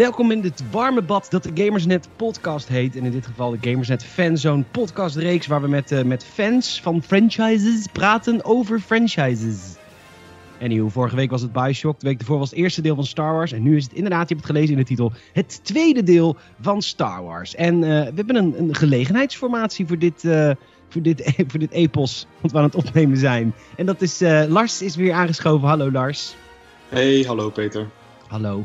Welkom in het warme bad dat de Gamersnet podcast heet. En in dit geval de Gamersnet Fanzone podcast reeks waar we met, uh, met fans van franchises praten over franchises. Anyhow, vorige week was het Bioshock, de week ervoor was het eerste deel van Star Wars. En nu is het inderdaad, je hebt het gelezen in de titel, het tweede deel van Star Wars. En uh, we hebben een, een gelegenheidsformatie voor dit, uh, voor, dit, voor dit epos, wat we aan het opnemen zijn. En dat is, Lars is weer aangeschoven. Hallo Lars. Hey, hallo Peter. Hallo.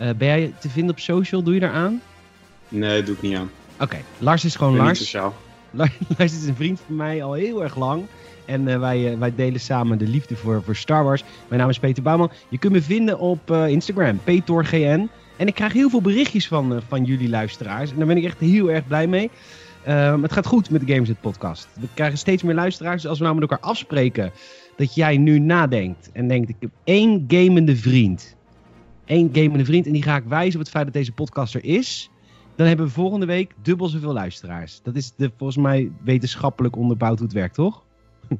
Uh, ben jij te vinden op social? Doe je daar aan? Nee, doe ik niet aan. Oké, okay. Lars is gewoon Lars. Niet sociaal. Lars is een vriend van mij al heel erg lang. En uh, wij, uh, wij delen samen de liefde voor, voor Star Wars. Mijn naam is Peter Bouwman. Je kunt me vinden op Instagram, PetorGN. En ik krijg heel veel berichtjes van, van jullie luisteraars. En daar ben ik echt heel erg blij mee. Um, het gaat goed met de Games podcast. We krijgen steeds meer luisteraars. Dus als we nou met elkaar afspreken dat jij nu nadenkt en denkt: ik heb één gamende vriend één game met een vriend en die ga ik wijzen op het feit dat deze podcast er is. Dan hebben we volgende week dubbel zoveel luisteraars. Dat is de, volgens mij wetenschappelijk onderbouwd hoe het werkt, toch?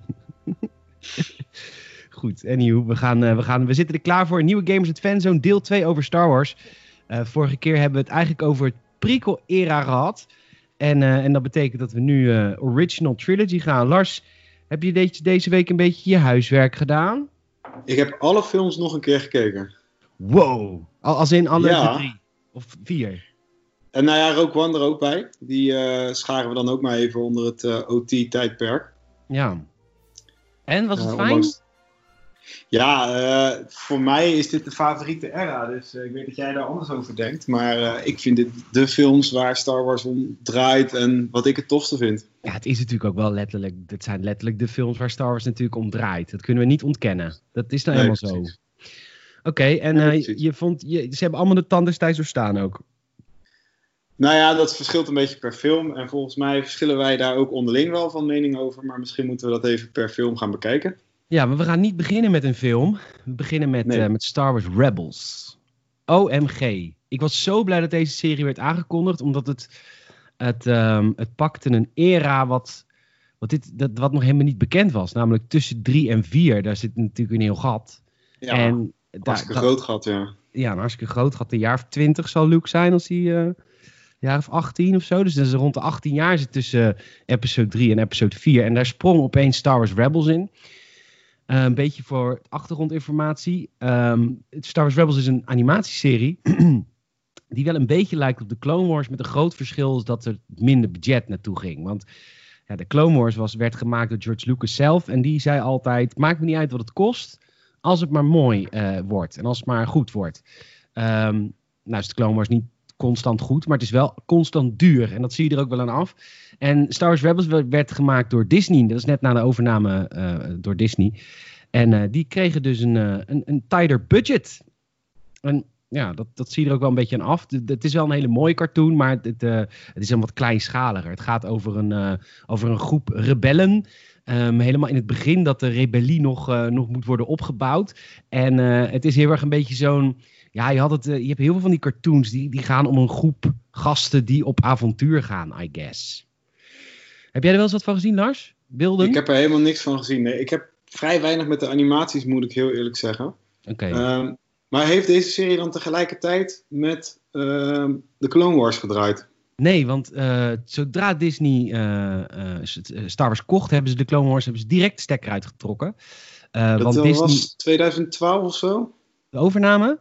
Goed, anyhow, we, gaan, uh, we, gaan, we zitten er klaar voor. Nieuwe Gamers het Fanzone, deel 2 over Star Wars. Uh, vorige keer hebben we het eigenlijk over het prequel-era gehad. En, uh, en dat betekent dat we nu Original Trilogy gaan. Lars, heb je deze week een beetje je huiswerk gedaan? Ik heb alle films nog een keer gekeken. Wow. Als in alle ja. drie? Of vier? En nou ja, Rogue One er ook bij. Die uh, scharen we dan ook maar even onder het uh, OT-tijdperk. Ja. En, was het uh, fijn? Ja, voor mij is dit de favoriete era. Dus ik weet dat jij daar anders over denkt. Maar ik vind dit de films waar Star Wars om draait en wat ik het tofste vind. Ja, het is natuurlijk ook wel letterlijk. Dit zijn letterlijk de films waar Star Wars natuurlijk om draait. Dat kunnen we niet ontkennen. Dat is nou helemaal zo. Oké, en uh, je vond, je, ze hebben allemaal de tand destijds doorstaan ook. Nou ja, dat verschilt een beetje per film. En volgens mij verschillen wij daar ook onderling wel van mening over. Maar misschien moeten we dat even per film gaan bekijken. Ja, maar we gaan niet beginnen met een film. We beginnen met, nee. uh, met Star Wars Rebels. OMG. Ik was zo blij dat deze serie werd aangekondigd. Omdat het, het, um, het pakte een era wat, wat, dit, dat, wat nog helemaal niet bekend was. Namelijk tussen 3 en 4. Daar zit natuurlijk een heel gat. Ja. En hartstikke groot gat, ja. Ja, een hartstikke groot gat. Een jaar of twintig zal Luke zijn als hij... Uh, jaar of 18 of zo. Dus dat is rond de 18 jaar zit tussen uh, episode 3 en episode 4. En daar sprong opeens Star Wars Rebels in. Uh, een beetje voor achtergrondinformatie. Um, Star Wars Rebels is een animatieserie. die wel een beetje lijkt op de Clone Wars. Met een groot verschil is dat er minder budget naartoe ging. Want ja, de Clone Wars was, werd gemaakt door George Lucas zelf. En die zei altijd: Maakt me niet uit wat het kost als het maar mooi uh, wordt en als het maar goed wordt. Um, nou is de Clone Wars niet constant goed, maar het is wel constant duur. En dat zie je er ook wel aan af. En Star Wars Rebels werd gemaakt door Disney. Dat is net na de overname uh, door Disney. En uh, die kregen dus een, een, een tighter budget. En ja, dat, dat zie je er ook wel een beetje aan af. Het is wel een hele mooie cartoon, maar het, het is een wat kleinschaliger. Het gaat over een, over een groep rebellen Um, helemaal in het begin dat de rebellie nog, uh, nog moet worden opgebouwd. En uh, het is heel erg een beetje zo'n. Ja, je, had het, uh, je hebt heel veel van die cartoons die, die gaan om een groep gasten die op avontuur gaan, I guess. Heb jij er wel eens wat van gezien, Lars? Beelden? Ik heb er helemaal niks van gezien. Nee, ik heb vrij weinig met de animaties, moet ik heel eerlijk zeggen. Oké. Okay. Um, maar heeft deze serie dan tegelijkertijd met uh, de Clone Wars gedraaid? Nee, want uh, zodra Disney uh, uh, Star Wars kocht, hebben ze de Clone Wars hebben ze direct de stekker uitgetrokken. dat want Disney... was 2012 of zo? De overname?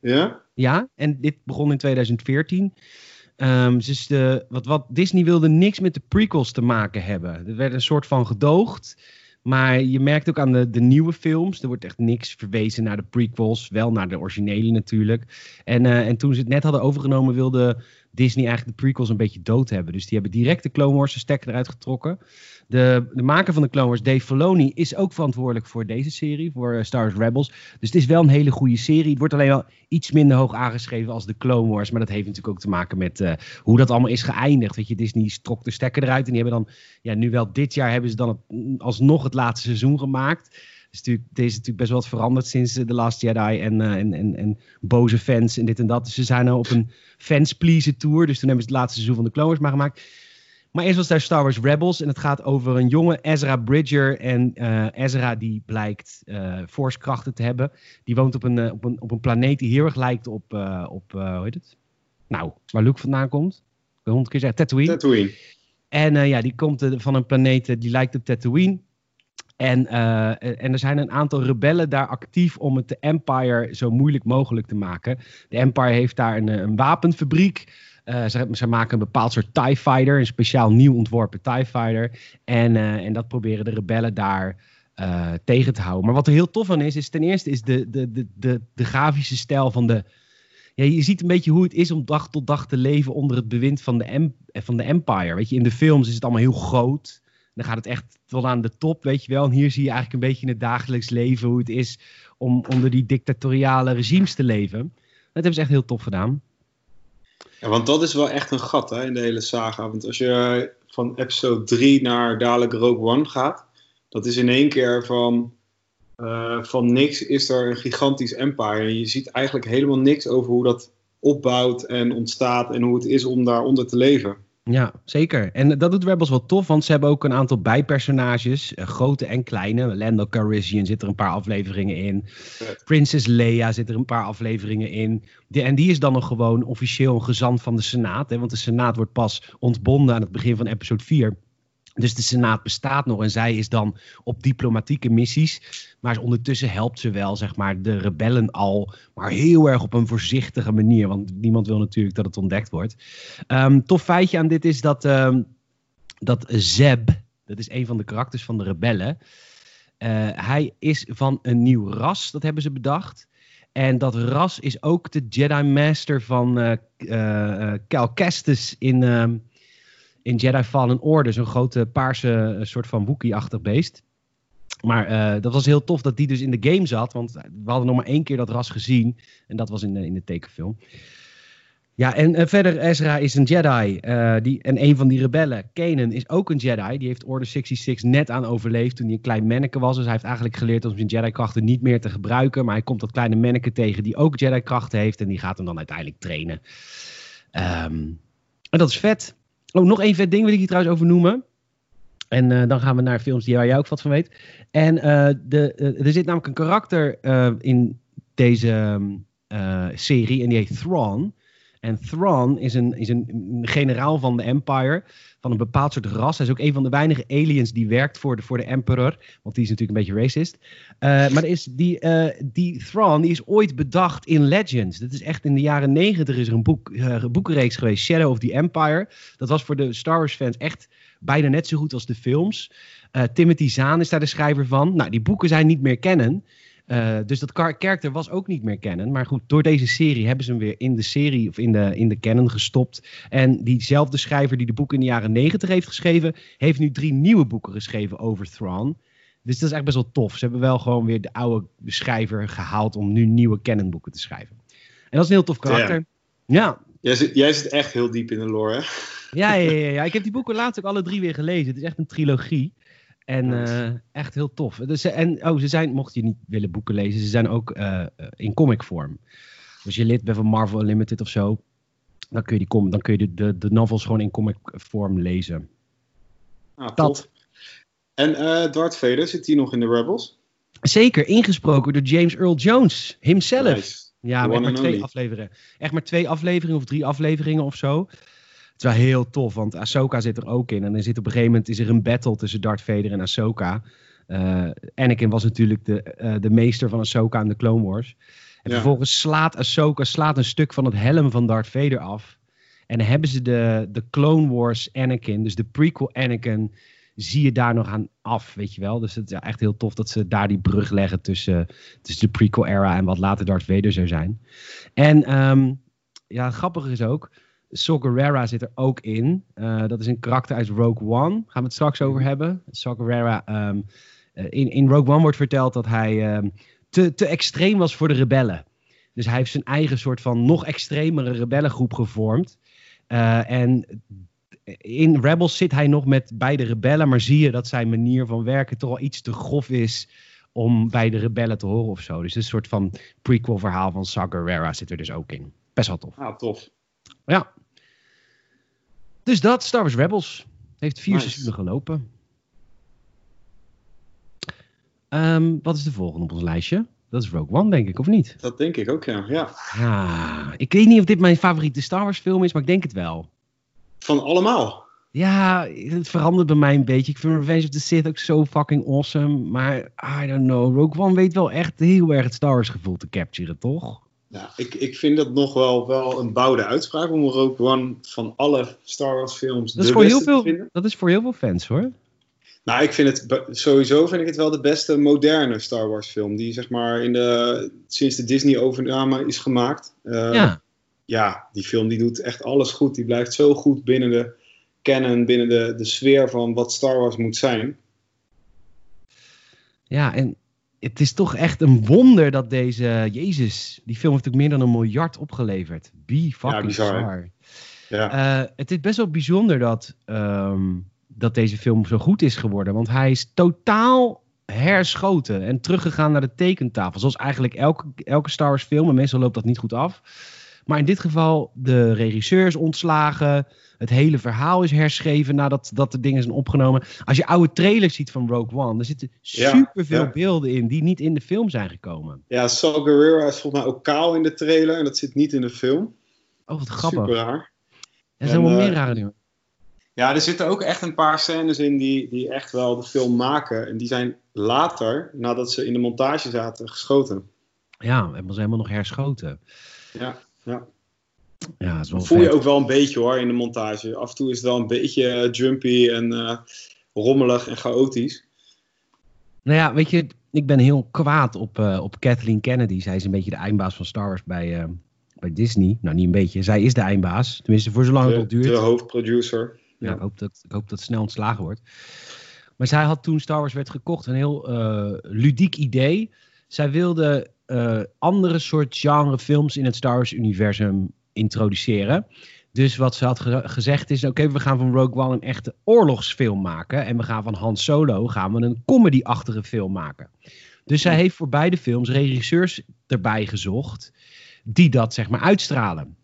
Ja. Ja, en dit begon in 2014. Um, dus de, wat, wat Disney wilde niks met de prequels te maken hebben. Er werd een soort van gedoogd. Maar je merkt ook aan de, de nieuwe films, er wordt echt niks verwezen naar de prequels. Wel naar de originele natuurlijk. En, uh, en toen ze het net hadden overgenomen, wilde Disney eigenlijk de prequels een beetje dood hebben. Dus die hebben direct de Clone Wars stekker eruit getrokken. De, de maker van de Clone Wars, Dave Filoni, is ook verantwoordelijk voor deze serie, voor uh, Star Wars Rebels. Dus het is wel een hele goede serie. Het wordt alleen wel iets minder hoog aangeschreven als de Clone Wars. Maar dat heeft natuurlijk ook te maken met uh, hoe dat allemaal is geëindigd. Weet je, Disney trok de stekker eruit en die hebben dan, ja, nu wel dit jaar hebben ze dan het, alsnog het laatste seizoen gemaakt is natuurlijk, deze is natuurlijk best wel wat veranderd sinds The Last Jedi en, uh, en, en, en boze fans en dit en dat. Dus ze zijn nou op een fans pleasen tour. Dus toen hebben ze het laatste seizoen van de Clone Wars maar gemaakt. Maar eerst was daar Star Wars Rebels en het gaat over een jonge Ezra Bridger. En uh, Ezra die blijkt uh, force krachten te hebben. Die woont op een, op, een, op een planeet die heel erg lijkt op, op hoe heet het? nou, waar Luke vandaan komt. Ik honderd keer zeggen, Tatooine. Tatooine. En eh, ja, die komt eh, van een planeet eh, die lijkt op Tatooine. En, eh, en er zijn een aantal rebellen daar actief om het de Empire zo moeilijk mogelijk te maken. De Empire heeft daar een, eh, een wapenfabriek. Eh, ze, ze maken een bepaald soort TIE Fighter, een speciaal nieuw ontworpen TIE Fighter. En, en dat proberen de rebellen daar tegen te houden. Maar wat er heel tof aan is, is ten eerste is de, de, de, de, grafische stijl van de... Ja, je ziet een beetje hoe het is om dag tot dag te leven onder het bewind van de, van de Empire. Weet je, in de films is het allemaal heel groot. Dan gaat het echt tot aan de top, weet je wel. En hier zie je eigenlijk een beetje in het dagelijks leven hoe het is om onder die dictatoriale regimes te leven. Dat hebben ze echt heel tof gedaan. Ja, want dat is wel echt een gat hè, in de hele saga. Want als je van episode 3 naar dadelijk Rogue One gaat, dat is in één keer van, eh, van niks is er een gigantisch empire. En je ziet eigenlijk helemaal niks over hoe dat opbouwt en ontstaat en hoe het is om daaronder te leven. Ja, zeker. En dat doet Rebels wel tof, want ze hebben ook een aantal bijpersonages. eh, grote en kleine. Lando Calrissian zit er een paar afleveringen in. Princess Leia zit er een paar afleveringen in. En die is dan nog gewoon officieel een gezant van de Senaat. Hè, want de Senaat wordt pas ontbonden aan het begin van episode 4. Dus de Senaat bestaat nog en zij is dan op diplomatieke missies. Maar ondertussen helpt ze wel, zeg maar, de rebellen al. Maar heel erg op een voorzichtige manier. Want niemand wil natuurlijk dat het ontdekt wordt. Ehm, tof feitje aan dit is dat, ehm, dat Zeb, dat is een van de karakters van de rebellen. eh, hij is van een nieuw ras, dat hebben ze bedacht. En dat ras is ook de Jedi Master van eh, Cal Kestis in, ehm, in Jedi Fallen Order. Zo'n grote paarse eh, soort van Wookiee-achtig beest. Maar eh, dat was heel tof dat die dus in de game zat. Want we hadden nog maar één keer dat ras gezien. En dat was in de, in de tekenfilm. Ja, en eh, verder Ezra is een Jedi. eh, die, en een van die rebellen, Kanan, is ook een Jedi. Die heeft Order 66 net aan overleefd toen hij een klein manneke was. Dus hij heeft eigenlijk geleerd om zijn Jedi-krachten niet meer te gebruiken. Maar hij komt dat kleine manneke tegen die ook Jedi-krachten heeft. En die gaat hem dan uiteindelijk trainen. Ehm, en dat is vet. Oh, nog één vet ding wil ik hier trouwens over noemen. En eh, dan gaan we naar films die waar jij ook wat van weet. En eh, de, eh, er zit namelijk een karakter in deze ehm, eh, serie en die heet Thrawn. En Thrawn is een, is een generaal van de Empire, van een bepaald soort ras. Hij is ook een van de weinige aliens die werkt voor de, voor de Emperor, want die is natuurlijk een beetje racist. Eh, maar is die, eh, die Thrawn die is ooit bedacht in Legends. Dat is echt in de jaren negentig is er een, boek, eh, boekenreeks geweest, Shadow of the Empire. Dat was voor de Star Wars fans echt bijna net zo goed als de films. Timothy Zahn is daar de schrijver van. Nou, die boeken zijn niet meer kennen. Eh, dus dat kar- karakter was ook niet meer kennen. Maar goed, door deze serie hebben ze hem weer in de serie of in de, in de canon gestopt. En diezelfde schrijver die de boeken in de jaren negentig heeft geschreven, heeft nu drie nieuwe boeken geschreven over Thrawn. Dus dat is echt best wel tof. Ze hebben wel gewoon weer de oude schrijver gehaald om nu nieuwe canonboeken te schrijven. En dat is een heel tof karakter. Ja, Jij zit, jij zit echt heel diep in de lore, hè? ja, ja, ja, ja. Ik heb die boeken laatst ook alle drie weer gelezen. Het is echt een trilogie. En Nice. eh, echt heel tof. Dus, eh, en oh, ze zijn, mocht je niet willen boeken lezen, ze zijn ook eh, in comic vorm. Als je lid bent van Marvel Unlimited of zo, dan kun je, die com dan kun je de, de, de novels gewoon in comic vorm lezen. Ah, Dat. En eh Darth Vader, zit hij nog in de Rebels? Zeker ingesproken door James Earl Jones, himself. Nice. Ja, maar and twee only. afleveringen. Echt maar twee afleveringen of drie afleveringen of zo. Het is wel heel tof, want Ahsoka zit er ook in. En er zit op een gegeven moment is er een battle tussen Darth Vader en Ahsoka. Eh Anakin was natuurlijk de, eh, de meester van Ahsoka in de Clone Wars. En Ja. vervolgens slaat Ahsoka slaat een stuk van het helm van Darth Vader af. En dan hebben ze de, de Clone Wars Anakin, dus de prequel Anakin, zie je daar nog aan af, weet je wel. Dus het is echt heel tof dat ze daar die brug leggen tussen, tussen de prequel era en wat later Darth Vader zou zijn. En ehm, ja, het grappige is ook, Saw Gerrera zit er ook in. Eh, dat is een karakter uit Rogue One. Gaan we het straks over hebben. Saw Gerrera, ehm, eh, in, in Rogue One wordt verteld dat hij ehm, te, te extreem was voor de rebellen. Dus hij heeft zijn eigen soort van nog extremere rebellengroep gevormd. Eh, en in Rebels zit hij nog met bij de rebellen, maar zie je dat zijn manier van werken toch wel iets te grof is om bij de rebellen te horen of zo. Dus een soort van prequel verhaal van Saw Gerrera zit er dus ook in. Best wel tof. Ah, tof. Ja. Dus dat, Star Wars Rebels. Heeft vier Nice. seizoenen gelopen. Ehm, wat is de volgende op ons lijstje? Dat dat is Rogue One, denk ik, of niet? Dat denk ik ook, ja. ja. Ah, ik weet niet of dit mijn favoriete Star Wars film is, maar ik denk het wel. Van allemaal? Ja, het verandert bij mij een beetje. Ik vind Revenge of the Sith ook zo fucking awesome. Maar I don't know. Rogue One weet wel echt heel erg het Star Wars gevoel te capturen, toch? Ja, ik, ik vind dat nog wel, wel een bouwde uitspraak om Rogue One van alle Star Wars films dat is voor heel veel. Dat is voor heel veel fans hoor. Nou, ik vind het sowieso vind ik het wel de beste moderne Star Wars film. Die zeg maar in de, sinds de Disney overname is gemaakt. Eh, ja. ja, die film die doet echt alles goed. Die blijft zo goed binnen de canon, binnen de, de sfeer van wat Star Wars moet zijn. ja, en het is toch echt een wonder dat deze... Jezus, die film heeft ook meer dan een miljard opgeleverd. Be fucking bizar, hè? bizar. Ja, Eh, het is best wel bijzonder dat, ehm, dat deze film zo goed is geworden. Want hij is totaal herschoten en teruggegaan naar de tekentafel. Zoals eigenlijk elke, elke Star Wars film. En meestal loopt dat niet goed af. Maar in dit geval, de regisseur is ontslagen. Het hele verhaal is herschreven nadat dat de dingen zijn opgenomen. Als je oude trailers ziet van Rogue One, er zitten superveel ja. beelden in die niet in de film zijn gekomen. ja Saul Guerrero is volgens mij ook kaal in de trailer. En dat zit niet in de film. Oh, wat grappig. Super raar. Er zijn wel En, meer eh, rare dingen. Ja, er zitten ook echt een paar scènes in die, die echt wel de film maken. En die zijn later, nadat ze in de montage zaten, geschoten. Ja, hebben ze helemaal nog herschoten. Ja, ja. Ja, is wel voel je ook wel een beetje hoor in de montage. Af en toe is het wel een beetje eh, jumpy en eh, rommelig en chaotisch. Nou ja, weet je, ik ben heel kwaad op, eh, op Kathleen Kennedy. Zij is een beetje de eindbaas van Star Wars bij, bij Disney. Nou, niet een beetje. Zij is de eindbaas. Tenminste, voor zolang het nog duurt. de hoofdproducer. Ja, ik, hoop dat, ik hoop dat het snel ontslagen wordt. Maar zij had toen Star Wars werd gekocht een heel ludiek idee. Zij wilde eh, andere soort genre films in het Star Wars universum introduceren. Dus wat ze had ge- gezegd is, oké, we gaan van Rogue One een echte oorlogsfilm maken. En we gaan van Han Solo gaan we een comedy-achtige film maken. Dus zij heeft voor beide films regisseurs erbij gezocht die dat zeg maar uitstralen.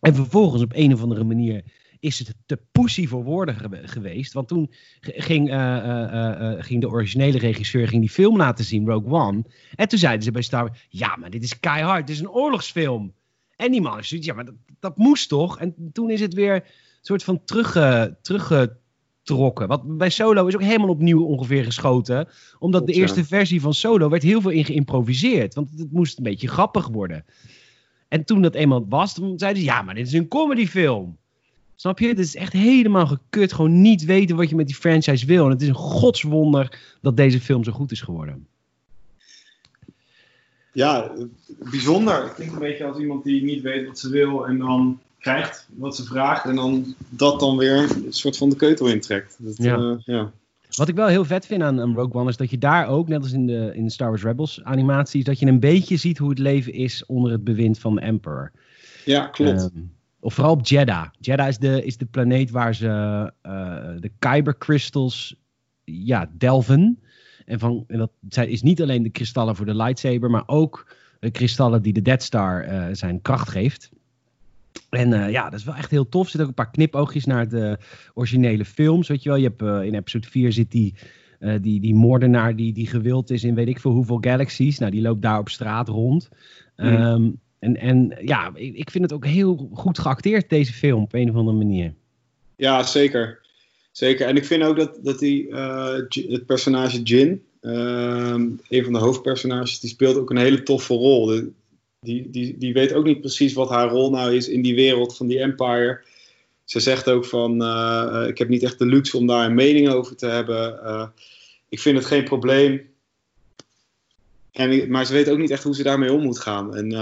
En vervolgens op een of andere manier is het te pussy voor woorden gewe- geweest. Want toen ging, eh, eh, eh, ging de originele regisseur ging die film laten zien, Rogue One. En toen zeiden ze bij Star Wars, ja, maar dit is keihard, dit is een oorlogsfilm. En die man zoiets, ja, maar dat, dat moest toch? En toen is het weer een soort van terugge, teruggetrokken. Wat bij Solo is ook helemaal opnieuw ongeveer geschoten. Omdat de eerste ja. versie van Solo werd heel veel in geïmproviseerd. Want het moest een beetje grappig worden. En toen dat eenmaal was, toen zeiden ze, ja, maar dit is een comedyfilm. Snap je? Het is echt helemaal gekut. Gewoon niet weten wat je met die franchise wil. En het is een godswonder dat deze film zo goed is geworden. Ja, bijzonder. Het klinkt een beetje als iemand die niet weet wat ze wil en dan krijgt wat ze vraagt en dan dat dan weer een soort van de keutel intrekt. Dat, Ja. eh, ja. Wat ik wel heel vet vind aan, aan Rogue One is dat je daar ook, net als in de, in de Star Wars Rebels animaties, dat je een beetje ziet hoe het leven is onder het bewind van de Emperor. ja, klopt. Ehm, of vooral op Jeddah. Jeddah is de, is de planeet waar ze eh, de Kyber crystals ja, delven. En, van, en dat is niet alleen de kristallen voor de lightsaber, maar ook de kristallen die de Death Star eh, zijn kracht geeft. En eh, ja, dat is wel echt heel tof. Er zitten ook een paar knipoogjes naar de originele films. Weet je wel, je hebt in episode 4 zit die, die, die moordenaar die, die gewild is in weet ik veel hoeveel galaxies. Nou, die loopt daar op straat rond. Hmm. Ehm, en, en ja, ik, vind het ook heel goed geacteerd, deze film, op een of andere manier. Ja, zeker. Zeker. En ik vind ook dat, dat die, eh, het personage Jin, ehm, een van de hoofdpersonages, die speelt ook een hele toffe rol. Die, die, die weet ook niet precies wat haar rol nou is in die wereld van die Empire. Ze zegt ook van, eh, ik heb niet echt de luxe om daar een mening over te hebben. Eh, ik vind het geen probleem. En, maar ze weet ook niet echt hoe ze daarmee om moet gaan. En,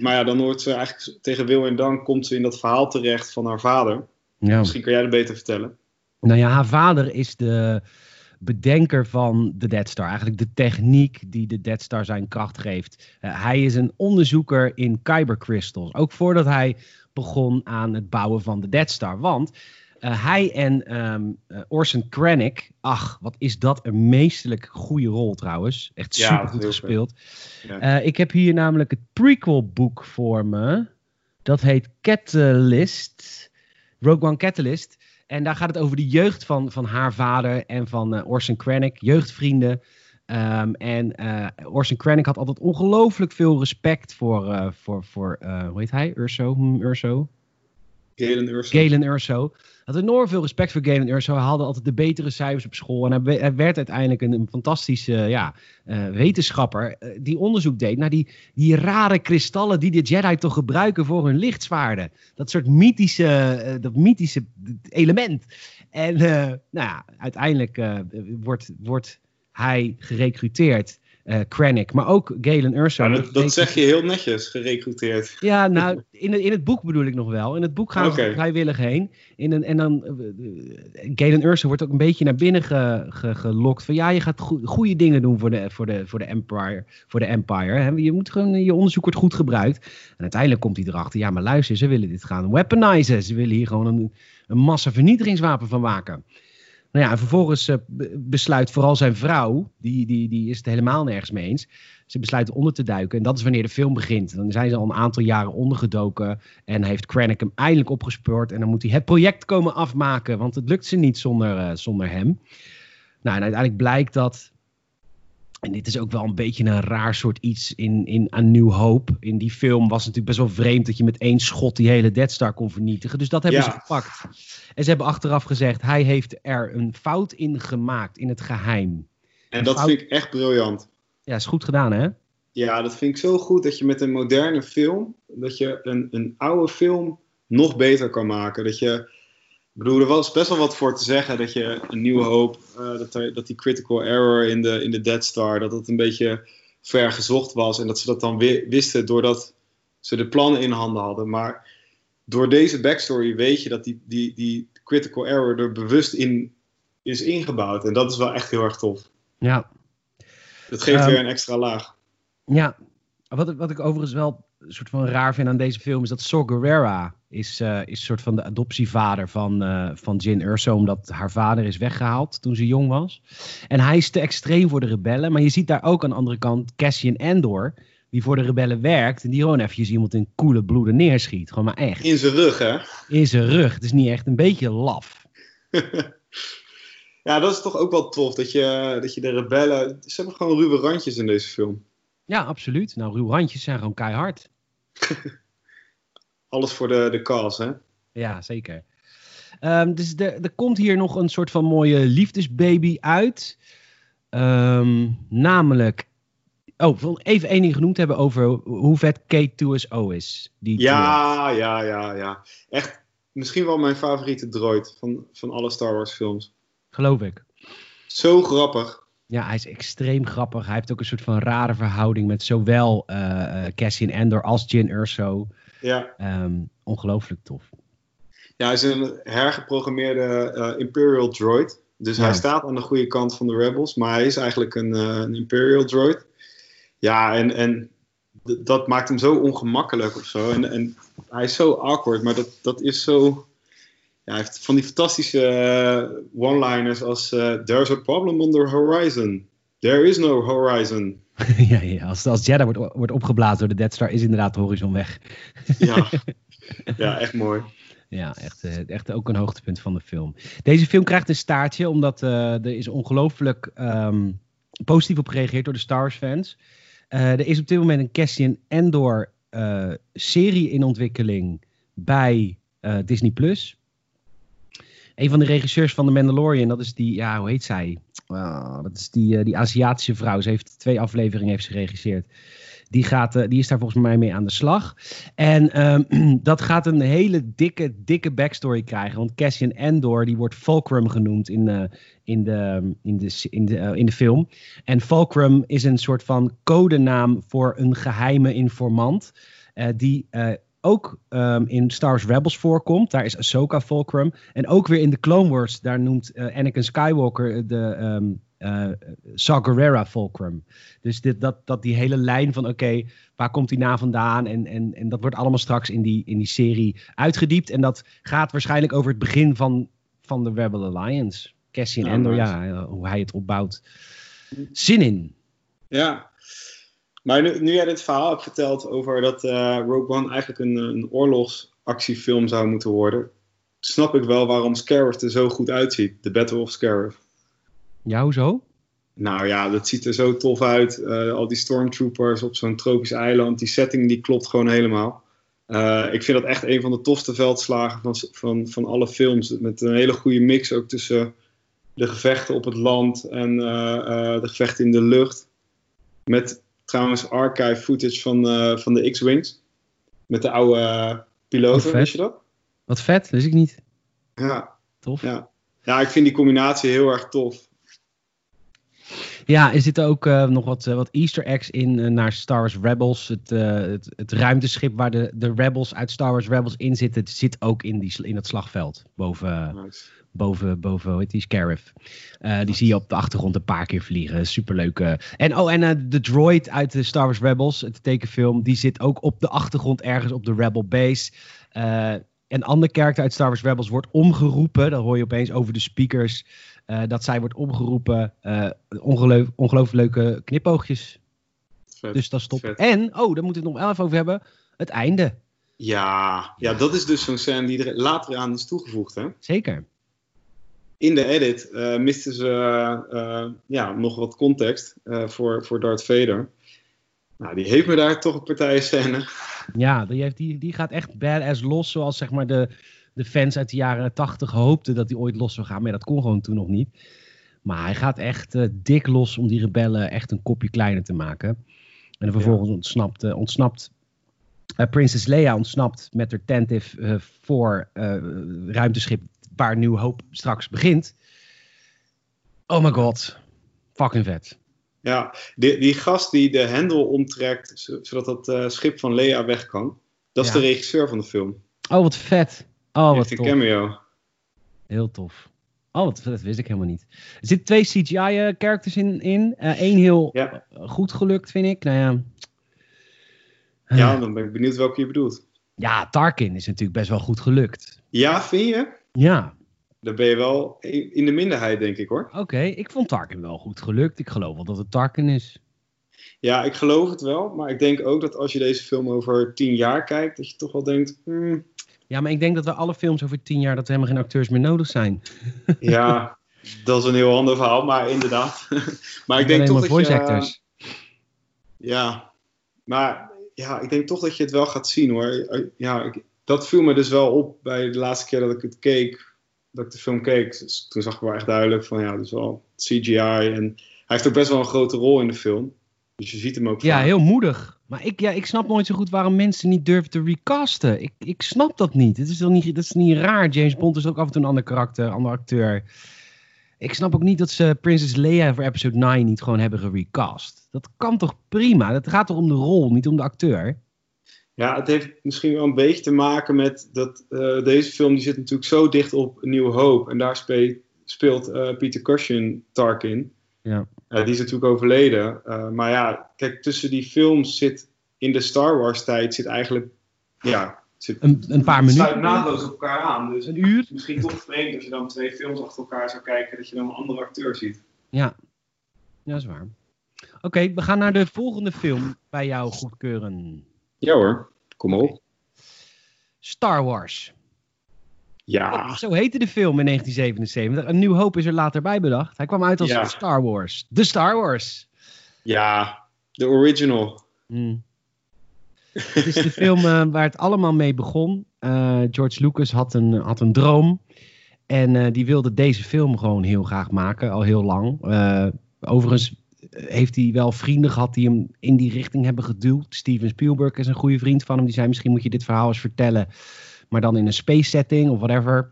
maar ja, dan wordt ze eigenlijk tegen wil en dank komt ze in dat verhaal terecht van haar vader. Ja. Misschien kan jij dat beter vertellen. Nou ja, haar vader is de bedenker van de Death Star. Eigenlijk de techniek die de Death Star zijn kracht geeft. Eh, hij is een onderzoeker in kyber crystals. Ook voordat hij begon aan het bouwen van de Death Star. Want eh, hij en eh, Orson Krennic, ach, wat is dat een meesterlijk goede rol trouwens. Echt super goed gespeeld. Ja. Eh, ik heb hier namelijk het prequel boek voor me. Dat heet Catalyst. Rogue One Catalyst. En daar gaat het over de jeugd van, van haar vader en van Orson Krennic. Jeugdvrienden. Ehm, en Orson Krennic had altijd ongelooflijk veel respect voor, voor, voor hoe heet hij? Urso? Hm, Urso? Galen Urso. Galen Urso. Had enorm veel respect voor Galen Urso. Hij haalde altijd de betere cijfers op school. En hij, werd uiteindelijk een, fantastische ja, wetenschapper die onderzoek deed naar die, die rare kristallen die de Jedi toch gebruiken voor hun lichtzwaarden. Dat soort mythische, dat mythische element. En nou ja, uiteindelijk wordt, wordt hij gerecruiteerd. Uh, Krennic, maar ook Galen Urso. Ja, dat, dat zeg je heel netjes, gerecruiteerd. Ja, nou, in, het, in het boek bedoel ik nog wel. In het boek gaan okay. ze vrijwillig heen. In een, en dan, uh, Galen Urso wordt ook een beetje naar binnen ge, ge, gelokt. Van ja, je gaat go goede dingen doen voor de, voor de, voor de Empire. Voor de Empire hè. Je moet gewoon, je onderzoek wordt goed gebruikt. En uiteindelijk komt hij erachter, ja, maar luister, ze willen dit gaan weaponizen. Ze willen hier gewoon een, een massa vernietigingswapen van maken. Nou ja, en vervolgens uh, besluit vooral zijn vrouw, die, die, die is het helemaal nergens mee eens. Ze besluiten onder te duiken en dat is wanneer de film begint. Dan zijn ze al een aantal jaren ondergedoken en heeft Krennic hem eindelijk opgespoord. En dan moet hij het project komen afmaken, want het lukt ze niet zonder, uh, zonder hem. Nou, en uiteindelijk blijkt dat en dit is ook wel een beetje een raar soort iets in, in A New Hope. In die film was het natuurlijk best wel vreemd dat je met één schot die hele Dead Star kon vernietigen. Dus dat hebben ja. ze gepakt. En ze hebben achteraf gezegd, hij heeft er een fout in gemaakt, in het geheim. En dat fout... vind ik echt briljant. Ja, is goed gedaan hè? Ja, dat vind ik zo goed dat je met een moderne film, dat je een, een oude film nog beter kan maken. Dat je ik bedoel, er was best wel wat voor te zeggen dat je een nieuwe hoop, uh, dat, er, dat die critical error in de, in de Dead Star, dat dat een beetje ver gezocht was. En dat ze dat dan wisten doordat ze de plannen in handen hadden. Maar door deze backstory weet je dat die, die, die critical error er bewust in is ingebouwd. En dat is wel echt heel erg tof. Ja. Dat geeft um, weer een extra laag. Ja. Wat, wat ik overigens wel soort van raar vind aan deze film is dat Saw Gerrera is, uh, is een soort van de adoptievader van, uh, van Jin Urso, omdat haar vader is weggehaald toen ze jong was. En hij is te extreem voor de rebellen, maar je ziet daar ook aan de andere kant Cassian Andor, die voor de rebellen werkt en die gewoon eventjes iemand in koele bloeden neerschiet. Gewoon maar echt. In zijn rug, hè? In zijn rug. Het is niet echt een beetje laf. ja, dat is toch ook wel tof, dat je, dat je de rebellen... Ze hebben gewoon ruwe randjes in deze film. Ja, absoluut. Nou, ruwe randjes zijn gewoon keihard. Alles voor de, de cause, hè? Ja, zeker. Um, dus er, er komt hier nog een soort van mooie liefdesbaby uit. Um, namelijk. Oh, even één ding genoemd hebben over hoe vet K2SO is. Die ja, ja, ja, ja. Echt misschien wel mijn favoriete droid van, van alle Star Wars films. Geloof ik. Zo grappig. Ja, hij is extreem grappig. Hij heeft ook een soort van rare verhouding met zowel uh, Cassian Andor als Jin Urso. Ja. Um, ongelooflijk tof. Ja, hij is een hergeprogrammeerde uh, Imperial droid. Dus ja. hij staat aan de goede kant van de Rebels, maar hij is eigenlijk een, een Imperial droid. Ja, en, en dat maakt hem zo ongemakkelijk of zo. En, en hij is zo awkward, maar dat, dat is zo ja, hij heeft van die fantastische uh, one-liners als uh, There's a problem on the horizon. There is no horizon. ja, ja, als, als Jeddah wordt, wordt opgeblazen door de Death Star, is inderdaad de horizon weg. ja. ja, echt mooi. Ja, echt, uh, echt ook een hoogtepunt van de film. Deze film krijgt een staartje, omdat er is ongelooflijk um, positief op gereageerd door de Star Wars fans. er is op dit moment een Cassian Endor serie in ontwikkeling bij Disney+. Plus een van de regisseurs van The Mandalorian, dat is die, ja, hoe heet zij? Uh, dat is die, uh, die Aziatische vrouw. Ze heeft twee afleveringen heeft ze geregisseerd. Die, gaat, uh, die is daar volgens mij mee aan de slag. En um, dat gaat een hele dikke, dikke backstory krijgen. Want Cassian Endor, die wordt Fulcrum genoemd in, uh, in, de, in, de, in, de, in de film. En Fulcrum is een soort van codenaam voor een geheime informant. die ook um, in Star Wars Rebels voorkomt. Daar is Ahsoka Fulcrum. En ook weer in de Clone Wars, daar noemt uh, Anakin Skywalker de um, uh, Fulcrum. Dus dit, dat, dat die hele lijn van oké, okay, waar komt die naam vandaan? En, en, en dat wordt allemaal straks in die, in die serie uitgediept. En dat gaat waarschijnlijk over het begin van, van de Rebel Alliance. Cassian ja, Endor, ja, hoe hij het opbouwt. Zin in. Ja, maar nu, nu jij dit verhaal hebt verteld over dat uh, Rogue One eigenlijk een, een oorlogsactiefilm zou moeten worden, snap ik wel waarom Scarif er zo goed uitziet. De Battle of Scarif. Ja, hoezo? Nou ja, dat ziet er zo tof uit. Uh, al die stormtroopers op zo'n tropisch eiland. Die setting die klopt gewoon helemaal. Uh, ik vind dat echt een van de tofste veldslagen van, van, van alle films. Met een hele goede mix ook tussen de gevechten op het land en uh, de gevechten in de lucht. Met trouwens archive footage van, van de X-Wings. Met de oude piloten, weet je dat? Wat vet, wist ik niet. Ja. Tof. Ja. ja, ik vind die combinatie heel erg tof. Ja, er zitten ook uh, nog wat, uh, wat easter eggs in uh, naar Star Wars Rebels. Het, het, het, ruimteschip waar de, de Rebels uit Star Wars Rebels in zitten, zit ook in, die, in het slagveld. Boven, nice. boven, boven hoe heet die, Scarif. die zie je op de achtergrond een paar keer vliegen. Superleuk. En, oh, en de droid uit de Star Wars Rebels, het tekenfilm, die zit ook op de achtergrond ergens op de Rebel base. een ander karakter uit Star Wars Rebels wordt omgeroepen. Dan hoor je opeens over de speakers. Uh, dat zij wordt omgeroepen. Uh, ongeloof, ongelooflijk leuke knipoogjes. Vet, dus dat is top. Vet. En, oh, daar moeten we het nog wel even over hebben. Het einde. Ja, ja dat is dus zo'n scène die er later aan is toegevoegd. Hè? Zeker. In de edit uh, misten ze ja, nog wat context voor, voor Darth Vader. Nou, die heeft me daar toch een partij scène. Ja, die, heeft, die, die gaat echt badass los. Zoals zeg maar de, de fans uit de jaren 80 hoopten dat hij ooit los zou gaan. Maar dat kon gewoon toen nog niet. Maar hij gaat echt uh, dik los om die rebellen echt een kopje kleiner te maken. En vervolgens ontsnapt, uh, ontsnapt uh, Princess Leia ontsnapt met haar tentive voor ruimteschip waar New Hope straks begint. Oh my god, fucking vet. Ja, die, die gast die de hendel omtrekt zodat dat schip van Leia weg kan, dat is de regisseur van de film. Oh, wat vet. Oh, wat tof. een cameo. Heel tof. Oh, wat, dat wist ik helemaal niet. Er zitten twee CGI-characters in. in. Eén uh, heel ja. goed gelukt, vind ik. Nou ja. Ja, dan ben ik benieuwd welke je bedoelt. Ja, Tarkin is natuurlijk best wel goed gelukt. Ja, vind je? Ja. Dan ben je wel in de minderheid, denk ik hoor. Oké, ik vond Tarkin wel goed gelukt. Ik geloof wel dat het Tarkin is. Ja, ik geloof het wel. Maar ik denk ook dat als je deze film over tien jaar kijkt, dat je toch wel denkt. Hmm, ja, maar ik denk dat we alle films over tien jaar dat er helemaal geen acteurs meer nodig zijn. Ja, dat is een heel ander verhaal, maar inderdaad. maar ik denk toch dat voice je... Actors. Ja, maar ja, ik denk toch dat je het wel gaat zien hoor. Ja, dat viel me dus wel op bij de laatste keer dat ik het keek, dat ik de film keek. Dus toen zag ik wel echt duidelijk van ja, dus wel CGI en hij heeft ook best wel een grote rol in de film. Dus je ziet hem ook. Ja, heel moedig. Maar ik, ja, ik snap nooit zo goed waarom mensen niet durven te recasten. Ik, ik snap dat niet. Het is wel niet. Dat is niet raar. James Bond is ook af en toe een ander karakter, ander acteur. Ik snap ook niet dat ze Princess Leia voor episode 9 niet gewoon hebben gerecast. Dat kan toch prima? Het gaat toch om de rol, niet om de acteur? Ja, het heeft misschien wel een beetje te maken met dat uh, deze film die zit natuurlijk zo dicht op New Hope. En daar speelt, speelt uh, Peter Cushing Tarkin. Ja. Uh, die is natuurlijk overleden. Uh, maar ja, kijk, tussen die films zit in de Star Wars tijd zit eigenlijk ja, zit, een, een paar minuten. sluit naadloos op elkaar aan. Dus een uur. Misschien toch vreemd als je dan twee films achter elkaar zou kijken, dat je dan een andere acteur ziet. Ja, ja dat is waar. Oké, we gaan naar de volgende film bij jou goedkeuren. Ja hoor, kom op. Okay. Star Wars. Ja. Zo heette de film in 1977. Een Nieuw Hoop is er later bij bedacht. Hij kwam uit als ja. Star Wars. De Star Wars. Ja, de original. Hmm. Het is de film uh, waar het allemaal mee begon. Uh, George Lucas had een, had een droom. En uh, die wilde deze film gewoon heel graag maken, al heel lang. overigens heeft hij wel vrienden gehad die hem in die richting hebben geduwd. Steven Spielberg is een goede vriend van hem. Die zei, misschien moet je dit verhaal eens vertellen maar dan in een space setting of whatever.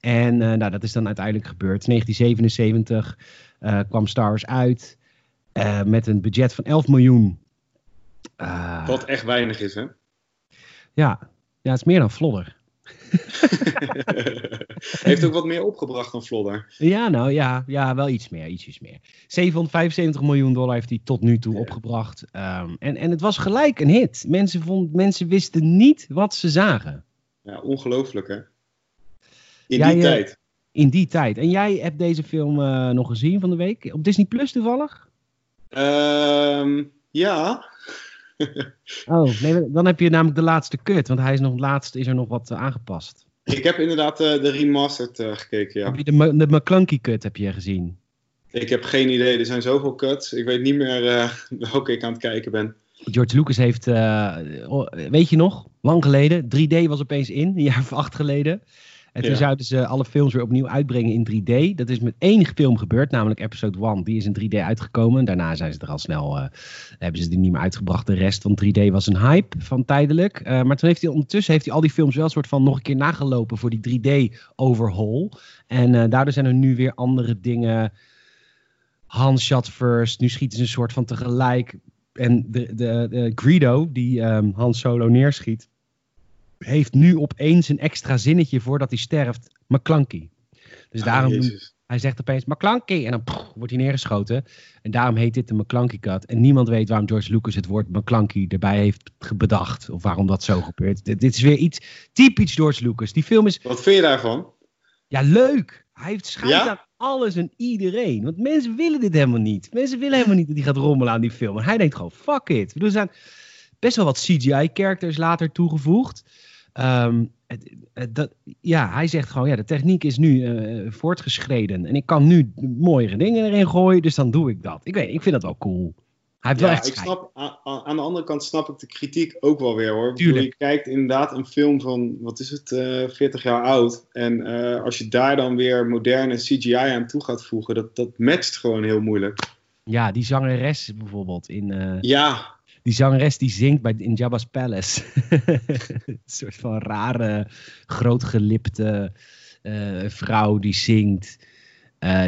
En uh, nou, dat is dan uiteindelijk gebeurd. 1977 uh, kwam Star Wars uit uh, met een budget van 11 miljoen. Wat echt weinig is, hè? Ja, ja het is meer dan Flodder. Heeft ook wat meer opgebracht dan Flodder. Ja, nou ja, ja wel iets meer, ietsjes meer. 775 miljoen dollar heeft hij tot nu toe ja. opgebracht. Um, en, en het was gelijk een hit. Mensen, vond, mensen wisten niet wat ze zagen. Ja, ongelooflijk hè. In jij, die uh, tijd. In die tijd. En jij hebt deze film uh, nog gezien van de week? Op Disney Plus toevallig? Um, ja. oh, nee, dan heb je namelijk de laatste cut. Want hij is nog laatst is er nog wat uh, aangepast. Ik heb inderdaad de remastered gekeken, ja. Heb je de, de McClunky cut heb je gezien? Ik heb geen idee. Er zijn zoveel cuts. Ik weet niet meer welke ik aan het kijken ben. George Lucas heeft, uh, weet je nog, lang geleden, 3D was opeens in, een jaar of acht geleden. En toen zouden ze alle films weer opnieuw uitbrengen in 3D. Dat is met één film gebeurd, namelijk episode 1. Die is in 3D uitgekomen. Daarna zijn ze er al snel, uh, hebben ze die niet meer uitgebracht. De rest van 3D was een hype van tijdelijk. Uh, maar toen heeft hij ondertussen heeft hij al die films wel een soort van nog een keer nagelopen voor die 3D overhaul. En uh, daardoor zijn er nu weer andere dingen. Hans shot first. Nu schieten ze een soort van tegelijk. En de, de, de Greedo, die um, Han Solo neerschiet heeft nu opeens een extra zinnetje voordat hij sterft. McClunky. Dus Ah, daarom, Jezus. hij zegt opeens McClunky en dan pff, wordt hij neergeschoten. En daarom heet dit de McClunky cut. En niemand weet waarom George Lucas het woord McClunky erbij heeft bedacht. Of waarom dat zo gebeurt. Dit, dit is weer iets typisch George Lucas. Die film is, Wat vind je daarvan? ja leuk. Hij heeft schijt Ja? Alles en iedereen. Want mensen willen dit helemaal niet. Mensen willen helemaal niet dat hij gaat rommelen aan die film. En hij denkt gewoon, fuck it. Er zijn best wel wat CGI-characters later toegevoegd. Ehm, het- dat, ja, hij zegt gewoon, ja, de techniek is nu eh, voortgeschreden. En ik kan nu mooiere dingen erin gooien, dus dan doe ik dat. Ik weet, ik vind dat wel cool. Wel Ja, echt ik snap, aan, aan de andere kant snap ik de kritiek ook wel weer hoor. Bedoel. Je kijkt inderdaad een film van, wat is het, eh 40 jaar oud. En eh, als je daar dan weer moderne CGI aan toe gaat voegen, dat, dat matcht gewoon heel moeilijk. Ja, die zangeres bijvoorbeeld in... eh, Ja, Die zangeres die zingt bij, in Jabba's Palace. een soort van rare, grootgelipte vrouw die zingt.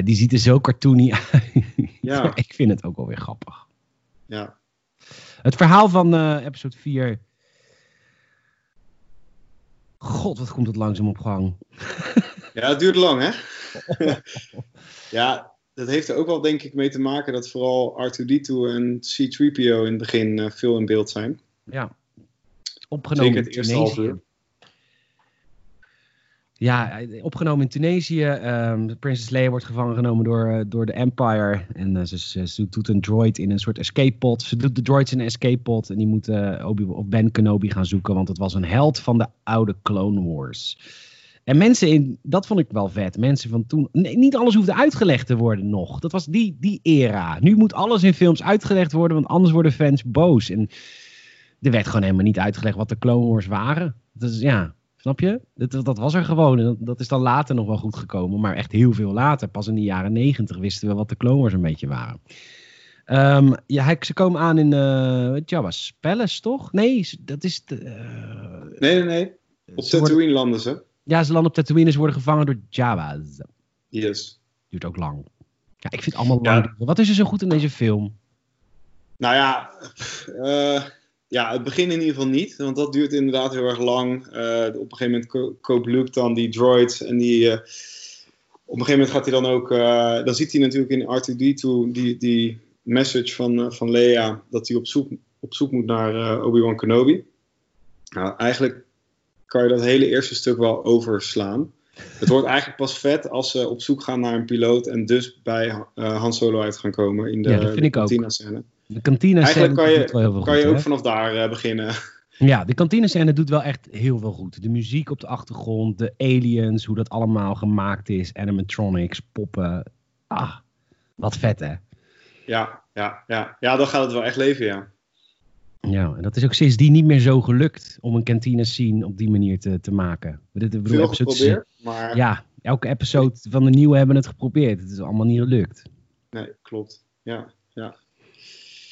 Die ziet er zo cartoony uit. Ja. Ik vind het ook wel weer grappig. Ja. Het verhaal van eh, episode 4. God, wat komt het langzaam op gang. ja, het duurt lang hè? ja, dat heeft er ook wel denk ik mee te maken dat vooral R2-D2 en C-3PO in het begin eh, veel in beeld zijn. Ja. Opgenomen Zeker het eerste half uur. Ja, eh, opgenomen in Tunesië. Ehm Princess Leia wordt gevangen genomen door, eh, door de Empire. En eh, ze, ze, doet een droid in een soort escape pod. Ze doet de droids in een escape pod. En die moet Obi of Ben Kenobi gaan zoeken. Want het was een held van de oude Clone Wars. En mensen in, dat vond ik wel vet. Mensen van toen, nee, niet alles hoefde uitgelegd te worden nog. Dat was die, die era. Nu moet alles in films uitgelegd worden, want anders worden fans boos. En er werd gewoon helemaal niet uitgelegd wat de Clone Wars waren. Is, ja, snap je? Dat, dat was er gewoon. En dat, dat is dan later nog wel goed gekomen, maar echt heel veel later. Pas in de jaren negentig wisten we wat de Clone Wars een beetje waren. Ehm, ja, hij- ze komen aan in uh, Jabba's Palace, toch? Nee, dat is... De, eh, Nee, nee, nee. Op ze worden- Tatooine landen ze. ja, ze landen op Tatooine, ze worden gevangen door Jabba's. Yes. Duurt ook lang. Ja, ik vind het allemaal lang. Wat is er zo goed in deze film? Nou ja, eh, ja, het begin in ieder geval niet, want dat duurt inderdaad heel erg lang. Eh, op een gegeven moment ko- koopt Luke dan die droids en die... eh, op een gegeven moment gaat hij dan ook... eh, dan ziet hij natuurlijk in R2-D2 die, die message van, eh, van Leia dat hij op zoek, op zoek moet naar Obi-Wan Kenobi. Nou, eigenlijk kan je dat hele eerste stuk wel overslaan. Het wordt eigenlijk pas vet als ze op zoek gaan naar een piloot en dus bij Han Solo uit gaan komen in de, Ja, dat vind de ik ook. cantina-scène. De kantine Eigenlijk kan je, kan goed, hè? ook vanaf daar eh, beginnen. Ja, de kantinescène doet wel echt heel veel goed. De muziek op de achtergrond, de aliens, hoe dat allemaal gemaakt is, animatronics, poppen. Ah, wat vet hè. Ja, ja, ja. ja, dan gaat het wel echt leven, ja. Ja, en dat is ook sindsdien niet meer zo gelukt om een kantine scene op die manier te, te maken. Dit- ik bedoel, episodes- maar Ja, elke episode van de nieuwe hebben het geprobeerd. Het is allemaal niet gelukt. nee, klopt. Ja, ja.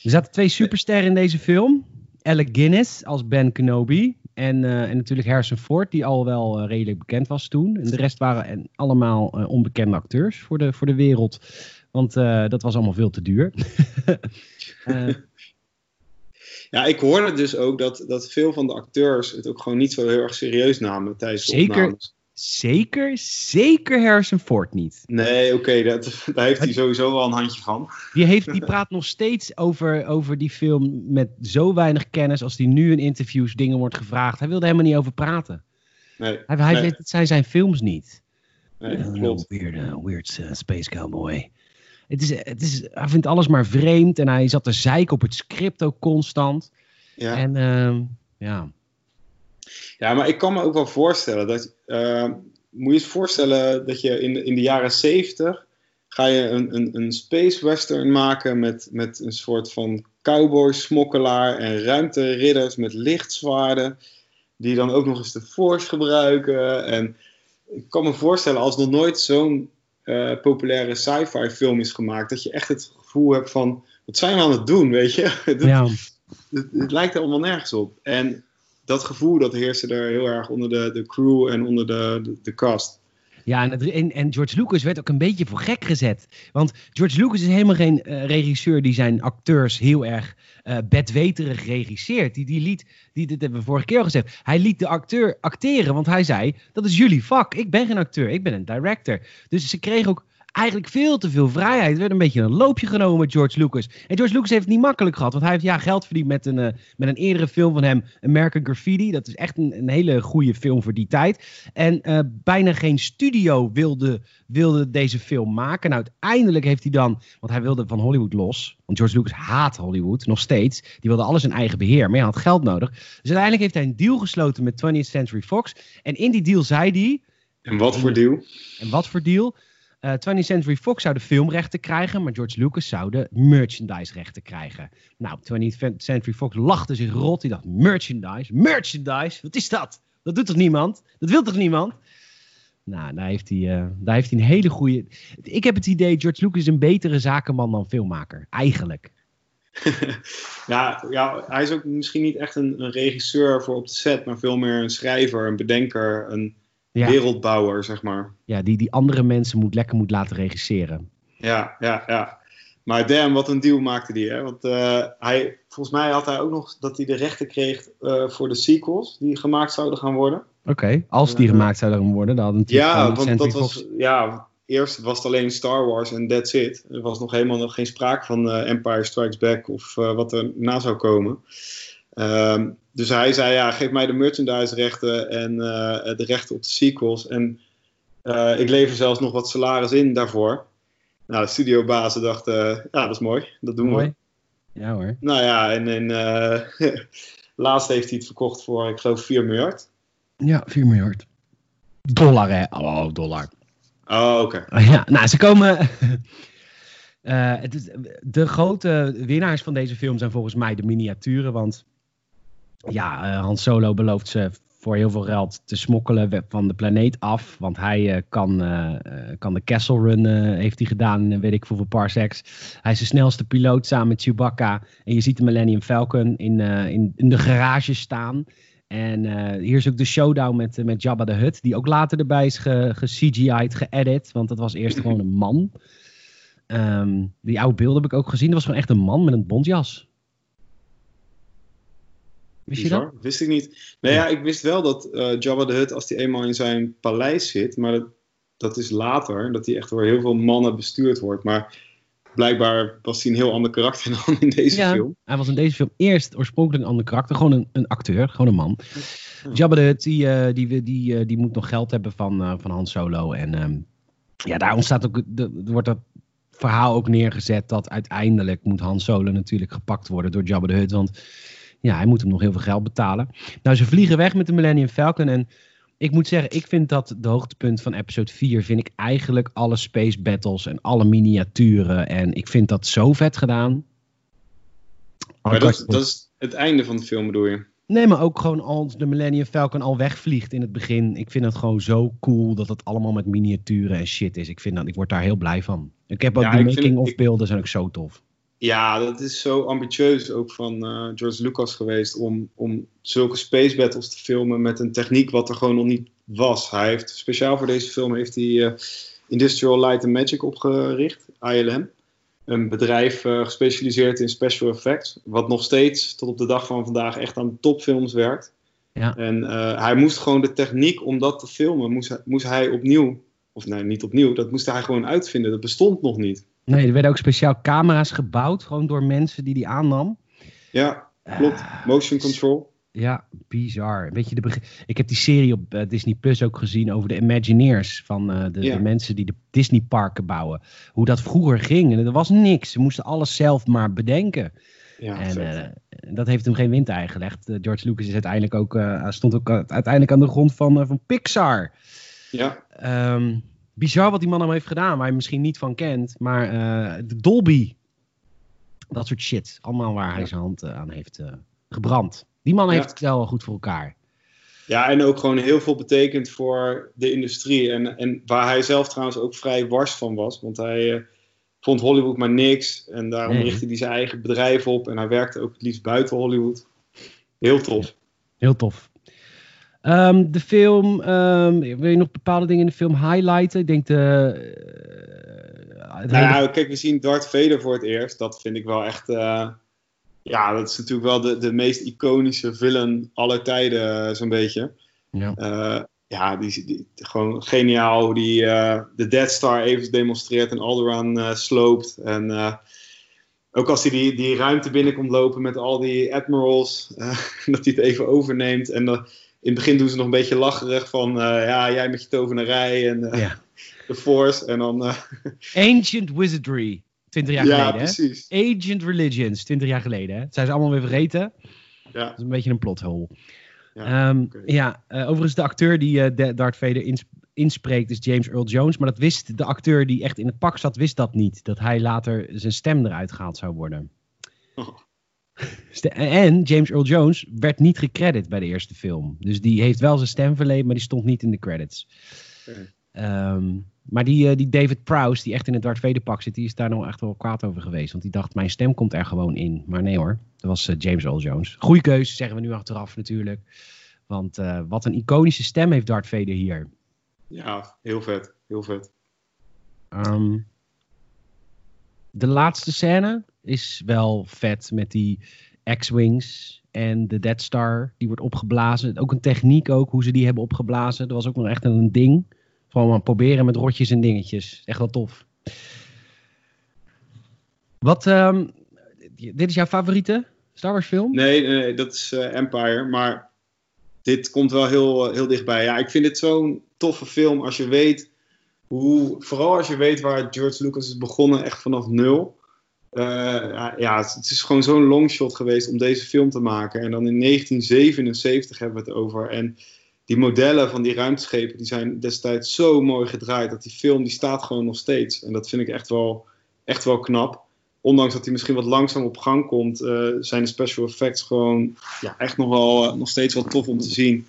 Er zaten twee supersterren in deze film. Alec Guinness als Ben Kenobi. En, eh, en natuurlijk Harrison Ford, die al wel eh, redelijk bekend was toen. En de rest waren en allemaal eh, onbekende acteurs voor de, voor de wereld. Want dat was allemaal veel te duur. Ja, ik hoorde dus ook dat, dat veel van de acteurs het ook gewoon niet zo heel erg serieus namen tijdens de Zeker. opnames. Zeker, zeker Harrison Ford niet. Nee, oké, daar heeft hij sowieso wel een handje van. Die, heeft, die praat nog steeds over, over die film met zo weinig kennis. Als die nu in interviews dingen wordt gevraagd. Hij wilde helemaal niet over praten. Nee, Hij, hij nee, weet, het zijn zijn films niet. nee, Uh, klopt. weird, uh, weird uh, space cowboy. Het is, het is, hij vindt alles maar vreemd en hij zat te zeiken op het script ook constant. Ja. En ehm, ja, Ja, maar ik kan me ook wel voorstellen dat. eh, moet je eens voorstellen dat je in de, in de jaren zeventig. ga je een, een, een space western maken met, met een soort van cowboy smokkelaar en ruimteridders met lichtzwaarden. Die dan ook nog eens de force gebruiken. En ik kan me voorstellen als nog nooit zo'n uh, populaire sci-fi film is gemaakt. Dat je echt het gevoel hebt van, wat zijn we aan het doen, weet je? het, Ja. het, het lijkt er allemaal nergens op. En dat gevoel dat heerste er heel erg onder de, de crew en onder de, de, cast. Ja, en, en George Lucas werd ook een beetje voor gek gezet. Want George Lucas is helemaal geen eh, regisseur die zijn acteurs heel erg eh bedweterig regisseert. Die, die liet, die, dit hebben we vorige keer al gezegd, hij liet de acteur acteren, want hij zei, dat is jullie vak. Ik ben geen acteur, ik ben een director. Dus ze kregen ook eigenlijk veel te veel vrijheid. Er werd een beetje een loopje genomen met George Lucas. En George Lucas heeft het niet makkelijk gehad, want hij heeft ja, geld verdiend met een, eh, met een eerdere film van hem, American Graffiti. Dat is echt een, een hele goede film voor die tijd. En eh, bijna geen studio wilde, wilde deze film maken. Nou, uiteindelijk heeft hij dan, want hij wilde van Hollywood los. Want George Lucas haat Hollywood, nog steeds. Die wilde alles in eigen beheer, maar hij had geld nodig. Dus uiteindelijk heeft hij een deal gesloten met 20th Century Fox. En in die deal zei hij, En wat voor deal? en wat voor deal? Eh 20th Century Fox zou de filmrechten krijgen, maar George Lucas zou de merchandise-rechten krijgen. Nou, 20th Century Fox lachte zich rot. Die dacht, merchandise? Merchandise? Wat is dat? Dat doet toch niemand? Dat wil toch niemand? Nou, daar heeft hij, eh, daar heeft hij een hele goede... Ik heb het idee, George Lucas is een betere zakenman dan filmmaker. Eigenlijk. ja, ja, hij is ook misschien niet echt een, een regisseur voor op de set, maar veel meer een schrijver, een bedenker, een Ja, wereldbouwer, zeg maar. ja die, die andere mensen moet, lekker moet laten regisseren. Ja, ja, ja. Maar damn, wat een deal maakte die, hè? Want eh, hij, volgens mij had hij ook nog dat hij de rechten kreeg eh, voor de sequels die gemaakt zouden gaan worden. Oké, als die Ja. gemaakt zouden worden, dan hadden Ja, 20th want dat was, ja, eerst was het alleen Star Wars en that's it. Er was nog helemaal nog geen sprake van eh, Empire Strikes Back of eh, wat er na zou komen. Ehm, dus hij zei, ja, geef mij de merchandise rechten en eh, de rechten op de sequels. En eh, ik lever zelfs nog wat salaris in daarvoor. Nou, de studiobazen dachten, eh, ja, dat is mooi, dat doen we. Mooi. Ja hoor. Nou ja, en, en eh, laatst heeft hij het verkocht voor, ik geloof, 4 miljard. Ja, 4 miljard. Dollar, hè? Oh, dollar. Oh, oké. Ja, nou, ze komen. Het is, de grote winnaars van deze film zijn volgens mij de miniaturen. Want ja, eh, Han Solo belooft ze voor heel veel geld te smokkelen van de planeet af. Want hij eh, kan, eh, kan de Castle Run, heeft hij gedaan, weet ik hoeveel parsecs. Hij is de snelste piloot samen met Chewbacca. En je ziet de Millennium Falcon in, in, in de garage staan. En hier is ook de showdown met, met Jabba de Hutt, die ook later erbij is ge, ge-CGI'd, geëdit. Want dat was eerst gewoon een man. Ehm, die oude beelden heb ik ook gezien. Dat was gewoon echt een man met een bontjas. Wist je dat? Wist ik niet. Nou ja, ik wist wel dat eh Jabba de Hutt, als hij eenmaal in zijn paleis zit, maar dat, dat is later, dat hij echt door heel veel mannen bestuurd wordt. Maar blijkbaar was hij een heel ander karakter dan in deze Ja, film. hij was in deze film eerst oorspronkelijk een ander karakter. Gewoon een, een acteur, gewoon een man. Jabba de Hutt, die, eh, die, die, eh, die moet nog geld hebben van, van Han Solo. En ehm, ja, daar ontstaat ook, de, wordt dat verhaal ook neergezet dat uiteindelijk moet Han Solo natuurlijk gepakt worden door Jabba de Hutt. Want ja, hij moet hem nog heel veel geld betalen. Nou, ze vliegen weg met de Millennium Falcon en ik moet zeggen, ik vind dat de hoogtepunt van episode 4 vind ik eigenlijk alle space battles en alle miniaturen. En ik vind dat zo vet gedaan. Maar dat, dat is het einde van de film, bedoel je? Nee, maar ook gewoon als de Millennium Falcon al wegvliegt in het begin. Ik vind het gewoon zo cool dat het allemaal met miniaturen en shit is. Ik, vind dat, ik word daar heel blij van. Ik heb ook Ja, vind making-of beelden zijn ook zo tof. Ja, dat is zo ambitieus ook van eh, George Lucas geweest om, om zulke space battles te filmen met een techniek wat er gewoon nog niet was. Hij heeft speciaal voor deze film heeft hij eh, Industrial Light and Magic opgericht, ILM. Een bedrijf eh, gespecialiseerd in special effects, wat nog steeds tot op de dag van vandaag echt aan topfilms werkt. Ja. En hij moest gewoon de techniek om dat te filmen, moest hij, moest hij opnieuw, of nee, niet opnieuw, dat moest hij gewoon uitvinden. Dat bestond nog niet. Nee, er werden ook speciaal camera's gebouwd, gewoon door mensen die die aannam. Ja, klopt. Ah, Motion control. Ja, bizar. Weet je, de ik heb die serie op eh, Disney Plus ook gezien over de Imagineers. Van eh, de, Ja. de mensen die de Disney parken bouwen. Hoe dat vroeger ging. En er was niks. Ze moesten alles zelf maar bedenken. Ja, en eh, dat heeft hem geen windei gelegd. Eh, George Lucas is uiteindelijk ook, eh, stond ook eh, uiteindelijk aan de grond van, eh, van Pixar. ja. Ehm, bizar wat die man allemaal heeft gedaan, waar je misschien niet van kent. Maar eh, de Dolby, dat soort shit. Allemaal waar hij zijn hand eh, aan heeft eh, gebrand. Die man heeft het wel goed voor elkaar. Ja, en ook gewoon heel veel betekend voor de industrie. En, en waar hij zelf trouwens ook vrij wars van was. Want hij vond Hollywood maar niks. En daarom Nee. richtte hij zijn eigen bedrijf op. En hij werkte ook het liefst buiten Hollywood. Heel tof. Heel tof. Ehm, de film, ehm, wil je nog bepaalde dingen in de film highlighten? Ik denk de... eh, Nou ja, kijk, we zien Darth Vader voor het eerst. Dat vind ik wel echt... eh, ja, dat is natuurlijk wel de, de meest iconische villain aller tijden, eh, zo'n beetje. ja. Ja, die, die, gewoon geniaal hoe die de Death Star even demonstreert en Alderaan sloopt. En ook als hij die, die ruimte binnenkomt lopen met al die admirals, dat hij het even overneemt. En in het begin doen ze nog een beetje lacherig van, eh, ja, jij met je tovenarij en eh, Ja. de Force. En dan, eh, Ancient Wizardry, 20 jaar ja, geleden. Hè? precies. Ancient Religions, 20 jaar geleden. Hè? Dat zijn ze allemaal weer vergeten. Ja, Dat is een beetje een plothole. Ja, Ehm, ja overigens de acteur die de- Darth Vader ins- inspreekt is James Earl Jones. Maar dat wist de acteur die echt in het pak zat, wist dat niet. Dat hij later zijn stem eruit gehaald zou worden. Oh. En James Earl Jones werd niet gecredit bij de eerste film. Dus die heeft wel zijn stem verleend, maar die stond niet in de credits. Ehm, maar die, eh, die David Prowse, die echt in het Darth Vader pak zit, die is daar nog echt wel kwaad over geweest. Want die dacht, mijn stem komt er gewoon in. Maar nee hoor, dat was eh, James Earl Jones. Goeie keuze, zeggen we nu achteraf natuurlijk. Want eh, wat een iconische stem heeft Darth Vader hier. ja, heel vet. Heel vet. Ehm, de laatste scène is wel vet met die X-Wings en de Death Star. Die wordt opgeblazen. Ook een techniek ook, hoe ze die hebben opgeblazen. Dat was ook nog echt een ding. Gewoon proberen met rotjes en dingetjes. Echt wel tof. Wat, ehm, dit is jouw favoriete Star Wars film? Nee, dat is eh, Empire. Maar dit komt wel heel, eh, heel dichtbij. Ja, ik vind dit zo'n toffe film als je weet hoe... Vooral als je weet waar George Lucas is begonnen, echt vanaf nul. Eh, ja, het is gewoon zo'n longshot geweest om deze film te maken. En dan in 1977 hebben we het over. En die modellen van die ruimteschepen, die zijn destijds zo mooi gedraaid. Dat die film, die staat gewoon nog steeds. En dat vind ik echt wel, echt wel knap ondanks dat hij misschien wat langzaam op gang komt, eh, zijn de special effects gewoon ja, echt nog wel eh, nog steeds wel tof om te zien.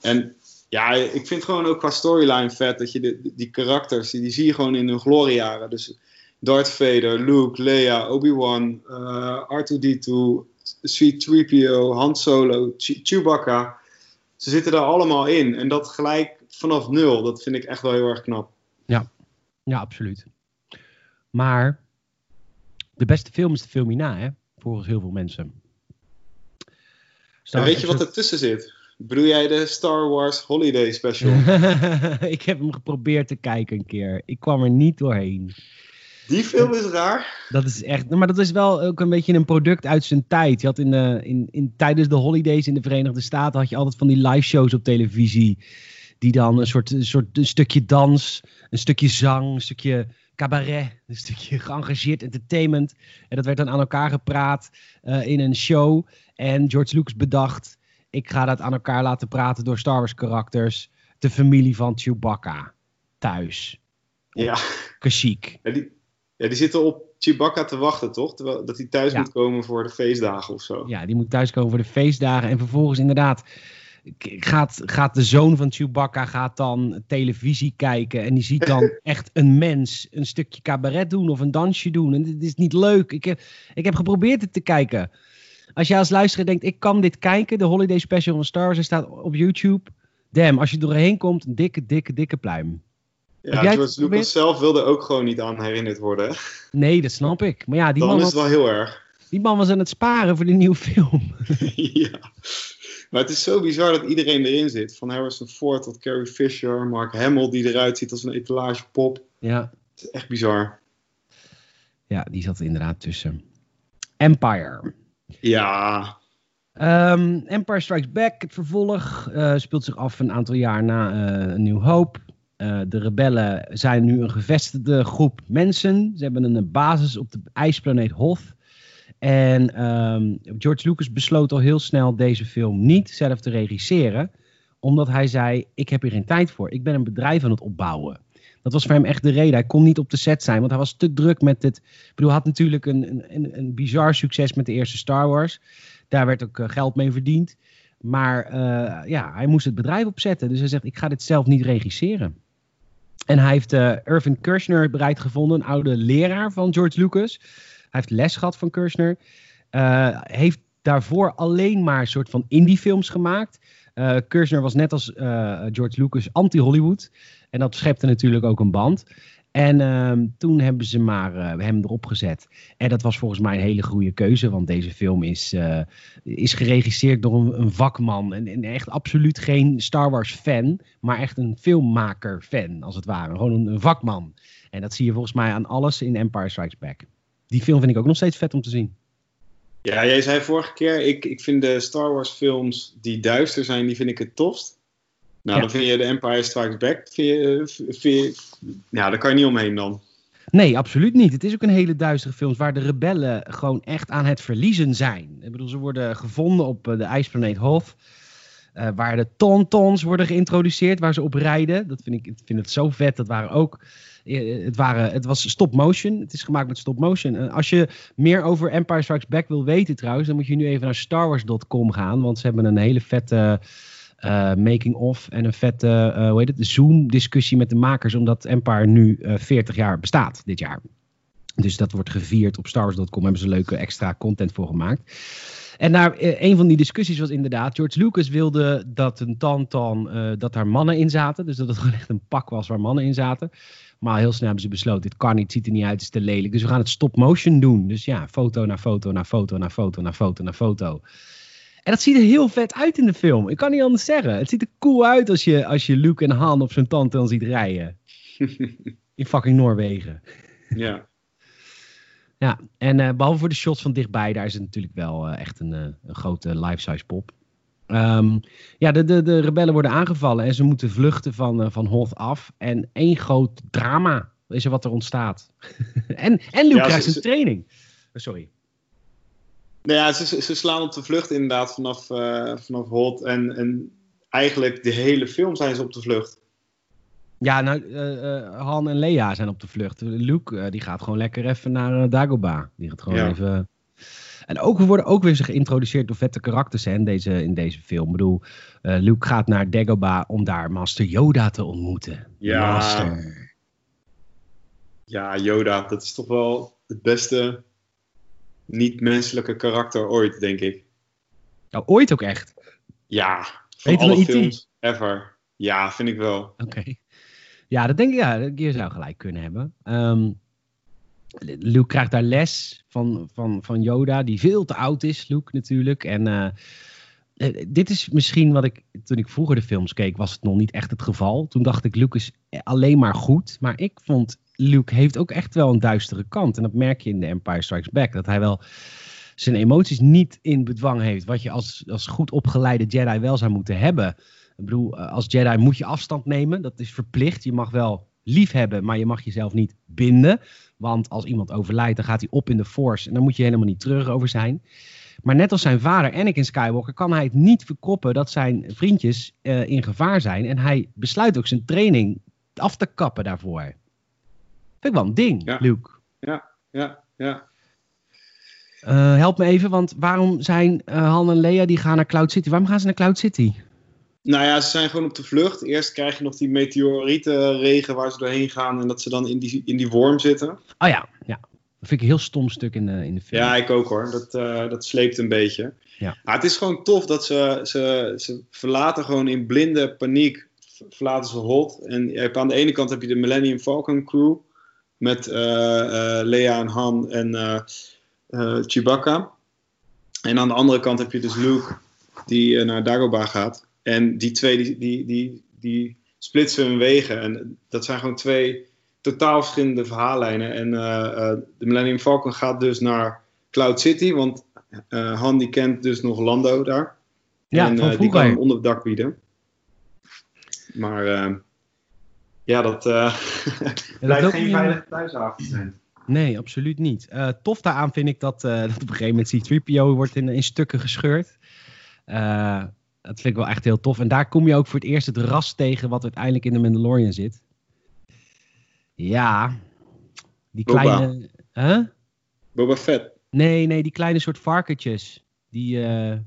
En ja, ik vind gewoon ook qua storyline vet dat je de, die karakters, die, die zie je gewoon in hun gloriejaren. Dus Darth Vader, Luke, Leia, Obi-Wan, eh, R2-D2, C-3PO, Han Solo, Ch- Chewbacca. Ze zitten daar allemaal in. En dat gelijk vanaf nul. Dat vind ik echt wel heel erg knap. Ja, absoluut. Maar de beste film is de film hierna, hè? Volgens heel veel mensen. Star weet je wat Wars ertussen zit? Bedoel jij de Star Wars Holiday Special? ik heb hem geprobeerd te kijken een keer. Ik kwam er niet doorheen. Die film is raar. Dat is echt, maar dat is wel ook een beetje een product uit zijn tijd. Je had in de, in, in, tijdens de holidays in de Verenigde Staten had je altijd van die live shows op televisie. Die dan een soort, een soort een stukje dans, een stukje zang, een stukje cabaret, een stukje geëngageerd entertainment. En dat werd dan aan elkaar gepraat eh, in een show. En George Lucas bedacht, ik ga dat aan elkaar laten praten door Star Wars karakters. De familie van Chewbacca. Thuis. Ja. Kashyyyk. Ja, die, ja, die zitten op Chewbacca te wachten, toch? Terwijl, dat hij thuis Ja. moet komen voor de feestdagen of zo. Ja, die moet thuiskomen voor de feestdagen. En vervolgens inderdaad gaat, gaat de zoon van Chewbacca gaat dan televisie kijken. En die ziet dan echt een mens een stukje cabaret doen of een dansje doen. En dit is niet leuk. Ik heb, ik heb geprobeerd het te kijken. Als jij als luisteraar denkt, ik kan dit kijken. De Holiday Special van Star Wars hij staat op YouTube. Damn, als je doorheen komt, een dikke, dikke, dikke pluim. Ja, George? Lucas zelf wilde ook gewoon niet aan herinnerd worden. Nee, dat snap ik. Maar ja, die Dan man, is het wel heel erg. die man was aan het sparen voor de nieuwe film. ja. Maar het is zo bizar dat iedereen erin zit. Van Harrison Ford tot Carrie Fisher, Mark Hamill die eruit ziet als een etalagepop. Ja, Het is echt bizar. Ja, die zat er inderdaad tussen. Empire. Ja, Ehm, Empire Strikes Back, het vervolg, eh, speelt zich af een aantal jaar na een New Hope. Eh, de rebellen zijn nu een gevestigde groep mensen. Ze hebben een basis op de ijsplaneet Hoth. En ehm, George Lucas besloot al heel snel deze film niet zelf te regisseren. Omdat hij zei, ik heb hier geen tijd voor. Ik ben een bedrijf aan het opbouwen. Dat was voor hem echt de reden. Hij kon niet op de set zijn, want hij was te druk met het. Ik bedoel, hij had natuurlijk een, een, een bizar succes met de eerste Star Wars. Daar werd ook geld mee verdiend. Maar uh, ja, hij moest het bedrijf opzetten. Dus hij zegt: Ik ga dit zelf niet regisseren. En hij heeft uh, Irvin Kershner bereid gevonden, een oude leraar van George Lucas. Hij heeft les gehad van Kershner. Uh, heeft daarvoor alleen maar een soort van indie-films gemaakt. Uh, Kershner was net als George Lucas anti-Hollywood. En dat schepte natuurlijk ook een band. En uh, toen hebben ze maar uh, hem erop gezet. En dat was volgens mij een hele goede keuze, want deze film is, uh, is geregisseerd door een, vakman. En, en, echt absoluut geen Star Wars fan, maar echt een filmmaker fan, als het ware. Gewoon een, een, vakman. En dat zie je volgens mij aan alles in Empire Strikes Back. Die film vind ik ook nog steeds vet om te zien. Ja, jij zei vorige keer, ik, ik vind de Star Wars films die duister zijn, die vind ik het tofst. Nou, dan vind je de Empire Strikes Back. Vind je, vind je, ja, daar kan je niet omheen dan. Nee, absoluut niet. Het is ook een hele duistere film waar de rebellen gewoon echt aan het verliezen zijn. Ik bedoel, ze worden gevonden op de ijsplaneet Hoth. Uh, waar de tontons worden geïntroduceerd, waar ze op rijden. Dat vind ik, ik vind het zo vet. Dat waren ook. Het, waren, het was stop motion. Het is gemaakt met stop motion. En als je meer over Empire Strikes Back wil weten trouwens, dan moet je nu even naar starwars.com gaan. Want ze hebben een hele vette. Uh, making of en een vette uh, hoe heet het, Zoom-discussie met de makers, omdat Empire nu uh, 40 jaar bestaat dit jaar. Dus dat wordt gevierd op StarWars.com, hebben ze leuke extra content voor gemaakt. En daar, een van die discussies was inderdaad, George Lucas wilde dat een Tantan, dat daar mannen in zaten. Dus dat het gewoon echt een pak was waar mannen in zaten. Maar heel snel hebben ze besloten, dit kan niet, ziet er niet uit, is te lelijk. Dus we gaan het stop motion doen. Dus ja, foto naar foto naar foto naar foto naar foto naar foto. En dat ziet er heel vet uit in de film. Ik kan niet anders zeggen. Het ziet er cool uit als je, als je Luke en Han op zijn tand dan ziet rijden. in fucking Noorwegen. Ja. Ja, en uh, behalve voor de shots van dichtbij, daar is het natuurlijk wel uh, echt een, uh, een grote life-size pop. Um, ja, de, de, de rebellen worden aangevallen en ze moeten vluchten van, van Hoth af. En één groot drama is er wat er ontstaat. en, en Luke ja, krijgt zijn training. Sorry. Nou ja, ze, ze slaan op de vlucht inderdaad vanaf, uh, vanaf Holt. En, en eigenlijk de hele film zijn ze op de vlucht. Ja, nou, uh, uh, Han en Leia zijn op de vlucht. Luke, die gaat gewoon lekker even naar Dagobah. Die gaat gewoon ja. even... En ook, we worden ook weer geïntroduceerd door vette karakters hè, in, deze, in deze film. Ik bedoel, Luke gaat naar Dagobah om daar Master Yoda te ontmoeten. Ja. Master. Ja, Yoda, dat is toch wel het beste niet-menselijke karakter ooit, denk ik. Nou, ooit ook echt? Ja, van alle films ever. Ja, vind ik wel. Oké. Okay. Ja, dat denk ik, ja, je zou gelijk kunnen hebben. Um, Luke krijgt daar les van, van, van Yoda, die veel te oud is, Luke natuurlijk. En uh, dit is misschien wat ik, toen ik vroeger de films keek, was het nog niet echt het geval. Toen dacht ik, Luke is alleen maar goed. Maar ik vond Luke heeft ook echt wel een duistere kant. En dat merk je in The Empire Strikes Back. Dat hij wel zijn emoties niet in bedwang heeft. Wat je als, als goed opgeleide Jedi wel zou moeten hebben. Ik bedoel, als Jedi moet je afstand nemen. Dat is verplicht. Je mag wel lief hebben, maar je mag jezelf niet binden. Want als iemand overlijdt, dan gaat hij op in de Force. En dan moet je helemaal niet terug over zijn. Maar net als zijn vader, Anakin Skywalker, kan hij het niet verkroppen dat zijn vriendjes uh, in gevaar zijn. En hij besluit ook zijn training af te kappen daarvoor. Vind ik wel een ding, ja. Luke. Ja, ja, ja. Uh, help me even, want waarom zijn uh, Han en Leia die gaan naar Cloud City? Waarom gaan ze naar Cloud City? Nou ja, ze zijn gewoon op de vlucht. Eerst krijg je nog die meteorietenregen waar ze doorheen gaan en dat ze dan in die, in die worm zitten. Oh ja, ja. Dat vind ik een heel stom stuk in de, in de film. Ja, ik ook hoor. Dat, uh, dat sleept een beetje. Ja. Maar het is gewoon tof dat ze, ze, ze verlaten gewoon in blinde paniek verlaten ze Holt. En aan de ene kant heb je de Millennium Falcon crew met uh, uh, Lea en Han en uh, Chewbacca. En aan de andere kant heb je dus Luke die naar Dagobah gaat. En die twee die, die, die, die splitsen hun wegen. En dat zijn gewoon twee totaal verschillende verhaallijnen. En de Millennium Falcon gaat dus naar Cloud City, want Han die kent dus nog Lando daar. Ja, en die kan hem onder het dak bieden. Maar ja, dat uh, blijft geen veilige thuisavond zijn. Nee, absoluut niet. Uh, tof daaraan vind ik dat, dat op een gegeven moment C-3PO wordt in, in stukken gescheurd. dat vind ik wel echt heel tof. En daar kom je ook voor het eerst het ras tegen wat uiteindelijk in de Mandalorian zit. Ja, die Boba. kleine... Huh? Boba Fett. Nee, nee, die kleine soort varkentjes. Die, eh,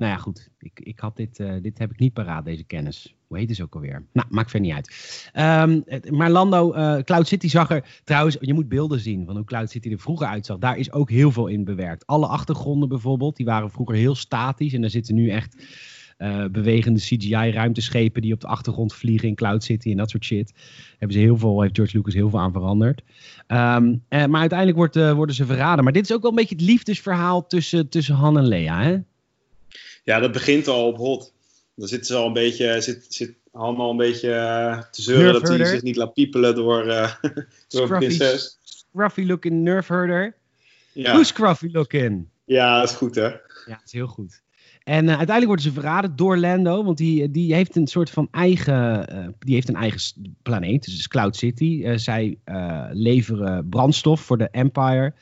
nou ja, goed. Ik, ik had dit, eh, dit heb ik niet paraat, deze kennis. Hoe heet het ook alweer? Nou, maakt verder niet uit. Ehm, maar Lando, eh, Cloud City zag er, trouwens, je moet beelden zien van hoe Cloud City er vroeger uitzag. Daar is ook heel veel in bewerkt. Alle achtergronden bijvoorbeeld, die waren vroeger heel statisch. En er zitten nu echt eh, bewegende CGI-ruimteschepen die op de achtergrond vliegen in Cloud City en dat soort shit. Hebben ze heel veel, heeft George Lucas heel veel aan veranderd. Ehm, eh, maar uiteindelijk wordt, worden ze verraden. Maar dit is ook wel een beetje het liefdesverhaal tussen, tussen Han en Leia, hè? Ja, dat begint al op hot. Dan zitten ze al een beetje, zit, zit allemaal een beetje eh, te zeuren dat hij zich niet laat piepelen door, eh door Scruffy, prinses. scruffy looking nerf herder. Ja. Hoe scruffy looking? ja, dat is goed hè. Ja, dat is heel goed. En eh, uiteindelijk worden ze verraden door Lando, want die, die heeft een soort van eigen, eh, die heeft een eigen planeet, dus het is Cloud City. Zij leveren brandstof voor de Empire.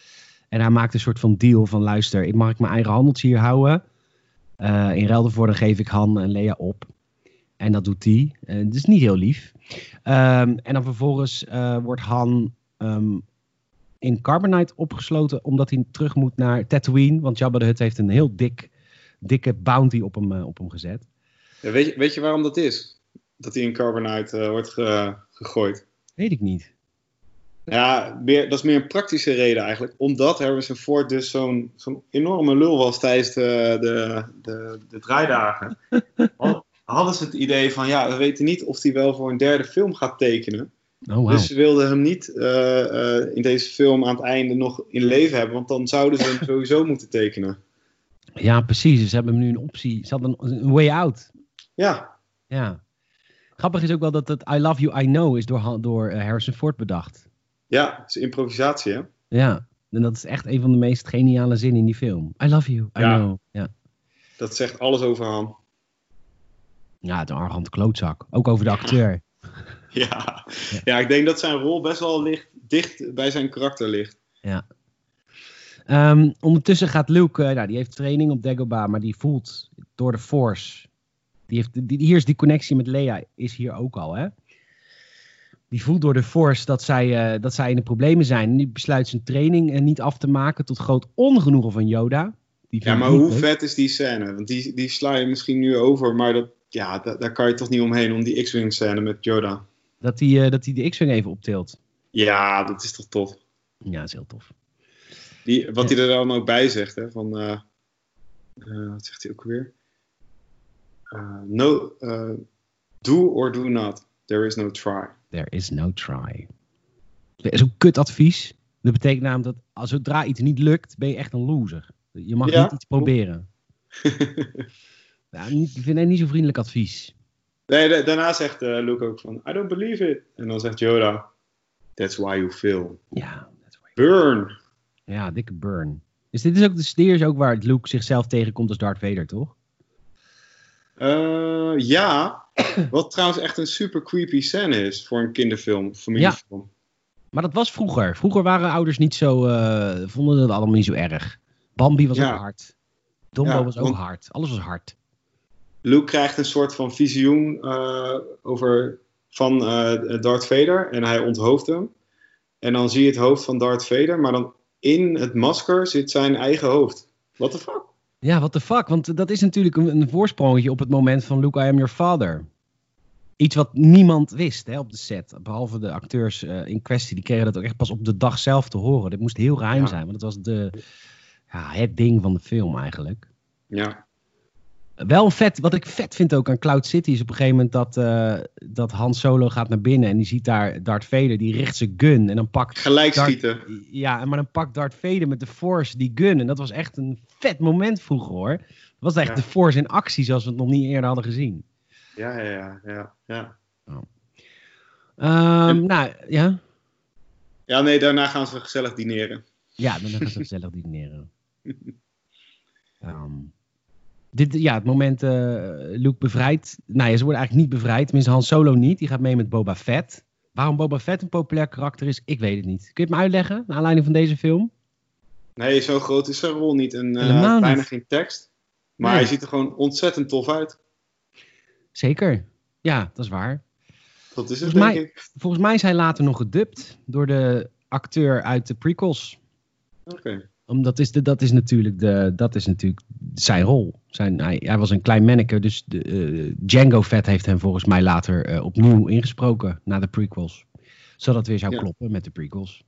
En hij maakt een soort van deal van, luister, ik mag ik mijn eigen handeltje hier houden. Eh, in ruil daarvoor dan geef ik Han en Leia op. En dat doet hij. Eh dat is niet heel lief. Ehm, en dan vervolgens eh, wordt Han ehm, in Carbonite opgesloten omdat hij terug moet naar Tatooine. Want Jabba de Hutt heeft een heel dik, dikke bounty op hem, eh, op hem gezet. Ja, weet, je, weet je waarom dat is? Dat hij in Carbonite eh, wordt ge- gegooid. Weet ik niet. Ja, meer, dat is meer een praktische reden eigenlijk. Omdat Harrison Ford dus zo'n zo'n enorme lul was tijdens de, de, de, de draaidagen. Had- Hadden ze het idee van, ja, we weten niet of hij wel voor een derde film gaat tekenen. Oh, wauw. Dus ze wilden hem niet eh, eh, in deze film aan het einde nog in leven hebben. Want dan zouden ze hem sowieso moeten tekenen. Ja, precies. Dus ze hebben hem nu een optie. Ze hadden een, een way out. Ja, Ja. Grappig is ook wel dat het I Love You, I Know is door, door eh, Harrison Ford bedacht. Ja, het is improvisatie hè. Ja. En dat is echt een van de meest geniale zinnen in die film. I love you, I Ja. know. Ja. Dat zegt alles over Han. ja, het arrogante klootzak. Ook over de acteur. Ja. ja, ik denk dat zijn rol best wel dicht bij zijn karakter ligt. Ehm, ondertussen gaat Luke, eh, nou, die heeft training op Dagobah, maar die voelt door de Force. Die heeft, die, hier is die connectie met Leia, is hier ook al, hè? Die voelt door de Force dat zij, eh, dat zij in de problemen zijn. En die besluit zijn training eh, niet af te maken, tot groot ongenoegen van Yoda. Die Ja, maar hoe leuk. vet is die scène? Want die, die sla je misschien nu over, maar dat, ja, da- daar kan je toch niet omheen om die X-Wing scène met Yoda. Dat hij eh, dat hij de X-Wing even optilt. Ja, dat is toch tof. Ja, dat is heel tof. Die, wat hij er dan ook bij zegt, hè, van, wat zegt hij ook weer? No, do or do not. There is no try. There is no try. Dat is een kut advies. Dat betekent namelijk dat als zodra iets niet lukt, ben je echt een loser. Je mag Ja, niet iets proberen. Ja, niet, ik vind het niet zo vriendelijk advies. nee, da- daarna zegt eh, Luke ook van, I don't believe it. En dan zegt Yoda, that's why you fail. Ja, that's why- Burn. ja dikke burn. Dus dit is ook de stier is ook waar Luke zichzelf tegenkomt als Darth Vader, toch? Eh, ja, wat trouwens echt een super creepy scène is voor een kinderfilm, familiefilm. Maar dat was vroeger. Vroeger waren ouders niet zo, eh, vonden dat allemaal niet zo erg. Bambi was Ja. ook hard. Dumbo Ja, was ook hard. Alles was hard. Luke krijgt een soort van visioen eh, over, van eh, Darth Vader en hij onthoofdt hem. En dan zie je het hoofd van Darth Vader, maar dan in het masker zit zijn eigen hoofd. What the fuck? Ja, what the fuck? Want dat is natuurlijk een, een voorsprongetje op het moment van Luke, I am your father. Iets wat niemand wist hè, op de set. Behalve de acteurs eh, in kwestie. Die kregen dat ook echt pas op de dag zelf te horen. Dit moest heel geheim Ja. zijn. Want het was de, ja, het ding van de film eigenlijk. Ja, Wel vet, wat ik vet vind ook aan Cloud City is op een gegeven moment dat, eh, dat Han Solo gaat naar binnen en die ziet daar Darth Vader, die richt zijn gun en dan pakt gelijk Darth- schieten. ja, maar dan pakt Darth Vader met de Force die gun en dat was echt een vet moment vroeger hoor. Dat was echt Ja. de Force in actie zoals we het nog niet eerder hadden gezien. Ja, ja, ja, ja, ja. Ehm, En- nou ja, Ja, nee, daarna gaan ze gezellig dineren. ja, dan gaan ze gezellig dineren. Ehm, dit, ja, het moment eh Luke bevrijdt. Nou ja, ze worden eigenlijk niet bevrijd. Tenminste, Han Solo niet. Die gaat mee met Boba Fett. Waarom Boba Fett een populair karakter is, ik weet het niet. Kun je het me uitleggen, naar aanleiding van deze film? Nee, zo groot is zijn rol niet en eh, Helemaal niet. bijna geen tekst. Maar Nee. hij ziet er gewoon ontzettend tof uit. Zeker. Ja, dat is waar. Dat is het, Volgens denk mij- ik. Volgens mij is hij later nog gedubt door de acteur uit de prequels. Oké. Omdat is de, dat, is natuurlijk de, dat is natuurlijk zijn rol. Zijn, hij, hij was een klein manneke, dus de, eh, Django Fett heeft hem volgens mij later eh, opnieuw ingesproken na de prequels. Zodat het weer zou Ja. kloppen met de prequels.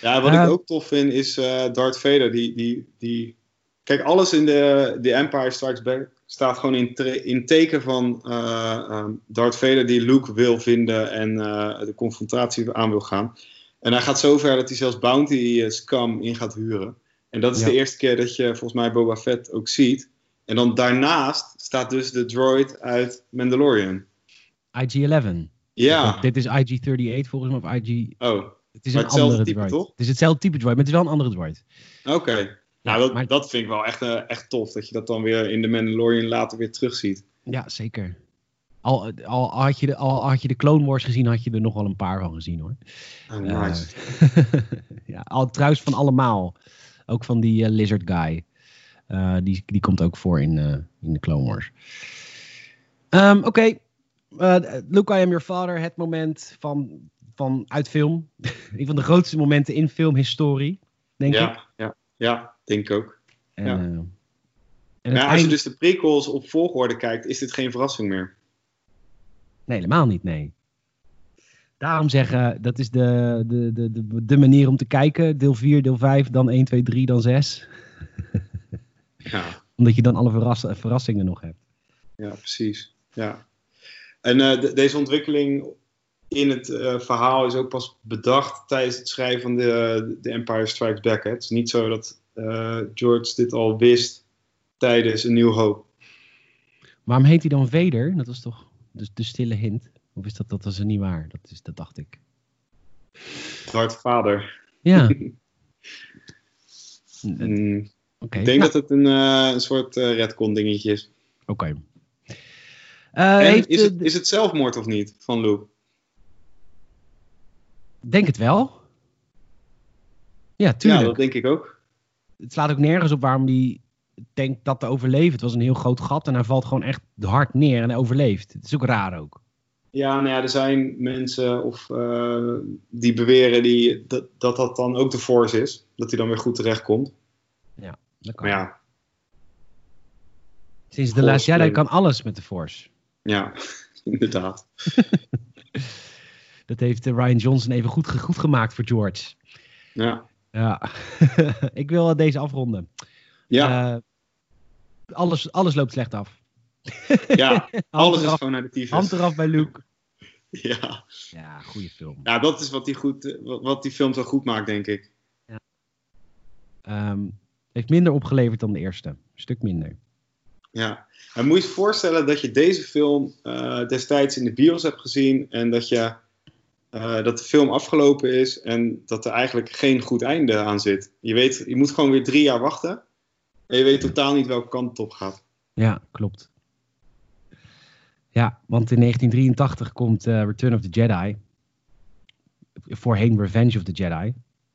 Ja, wat Eh, ik ook tof vind is eh Darth Vader. Die, die, die... Kijk, alles in de, de Empire Strikes Back staat gewoon in, in teken van eh, ehm, Darth Vader die Luke wil vinden en eh, de confrontatie aan wil gaan. En hij gaat zo ver dat hij zelfs Bounty eh, Scum in gaat huren. En dat is Ja. de eerste keer dat je volgens mij Boba Fett ook ziet. En dan daarnaast staat dus de droid uit Mandalorian. IG-11. Ja. Dit is IG-38 volgens mij, of IG... Oh, Het is een hetzelfde andere type, droid. toch? Het is hetzelfde type droid, maar het is wel een andere droid. oké. Nou, dat, maar- dat vind ik wel echt, eh, echt tof. Dat je dat dan weer in de Mandalorian later weer terugziet. Ja, zeker. Al, al, had je de, al had je de Clone Wars gezien, had je er nog wel een paar van gezien hoor. Oh, nice. Eh, ja, al, trouwens van allemaal. Ook van die eh, Lizard Guy. Eh, die, die komt ook voor in, eh, in de Clone Wars. Ehm, Oké. Eh, Luke, I am your father. Het moment van, van uit film. een van de grootste momenten in filmhistorie. Denk ik. ja, ja, ja, denk ik ook. En, ja. en ja, als je dus de prequels op volgorde kijkt, is dit geen verrassing meer. Nee, helemaal niet, nee. Daarom zeggen, dat is de, de, de, de, de manier om te kijken. Deel 4, deel 5, dan 1, 2, 3, dan 6. Ja, Omdat je dan alle verras- verrassingen nog hebt. ja precies. Ja. En eh, de- deze ontwikkeling in het eh, verhaal is ook pas bedacht tijdens het schrijven van de, de Empire Strikes Back. Hè. Het is niet zo dat eh, George dit al wist tijdens een nieuw hoop. Waarom heet hij dan Vader? Dat was toch de, de stille hint? Of is dat, dat was er niet waar? Dat, is, dat dacht ik. Darth Vader. Ja. Mm, Oké. ik denk nou, dat het een, eh, een soort eh redcon dingetje is. Oké. Eh, is, het, is het zelfmoord of niet van Luke? Denk het wel. Ja, tuurlijk. Ja, dat denk ik ook. Het slaat ook nergens op waarom hij denkt dat te overleven. Het was een heel groot gat en hij valt gewoon echt hard neer en hij overleeft. Het is ook raar ook. Ja, nou ja, er zijn mensen of, eh, die beweren die, dat, dat dat dan ook de force is. Dat hij dan weer goed terechtkomt. Dat kan. Maar ja, Sinds de Jedi play. kan alles met de Force. ja, inderdaad. Dat heeft eh, Ryan Johnson even goed, goed gemaakt voor George. Ja, Ja, ik wil deze afronden. ja, Eh, alles, alles loopt slecht af. ja. alles is gewoon naar de tyfus. hand eraf bij Luke. Ja. Ja, goede film. ja, dat is wat die, goed, wat die film zo goed maakt, denk ik. Ehm, heeft minder opgeleverd dan de eerste. Een stuk minder. Ja. En moet je je voorstellen dat je deze film eh, destijds in de bios hebt gezien en dat, je, eh, dat de film afgelopen is en dat er eigenlijk geen goed einde aan zit. Je, weet, je moet gewoon weer drie jaar wachten en je weet totaal niet welke kant het op gaat. Ja, klopt. Ja, want in 1983 komt eh, Return of the Jedi. Voorheen Revenge of the Jedi.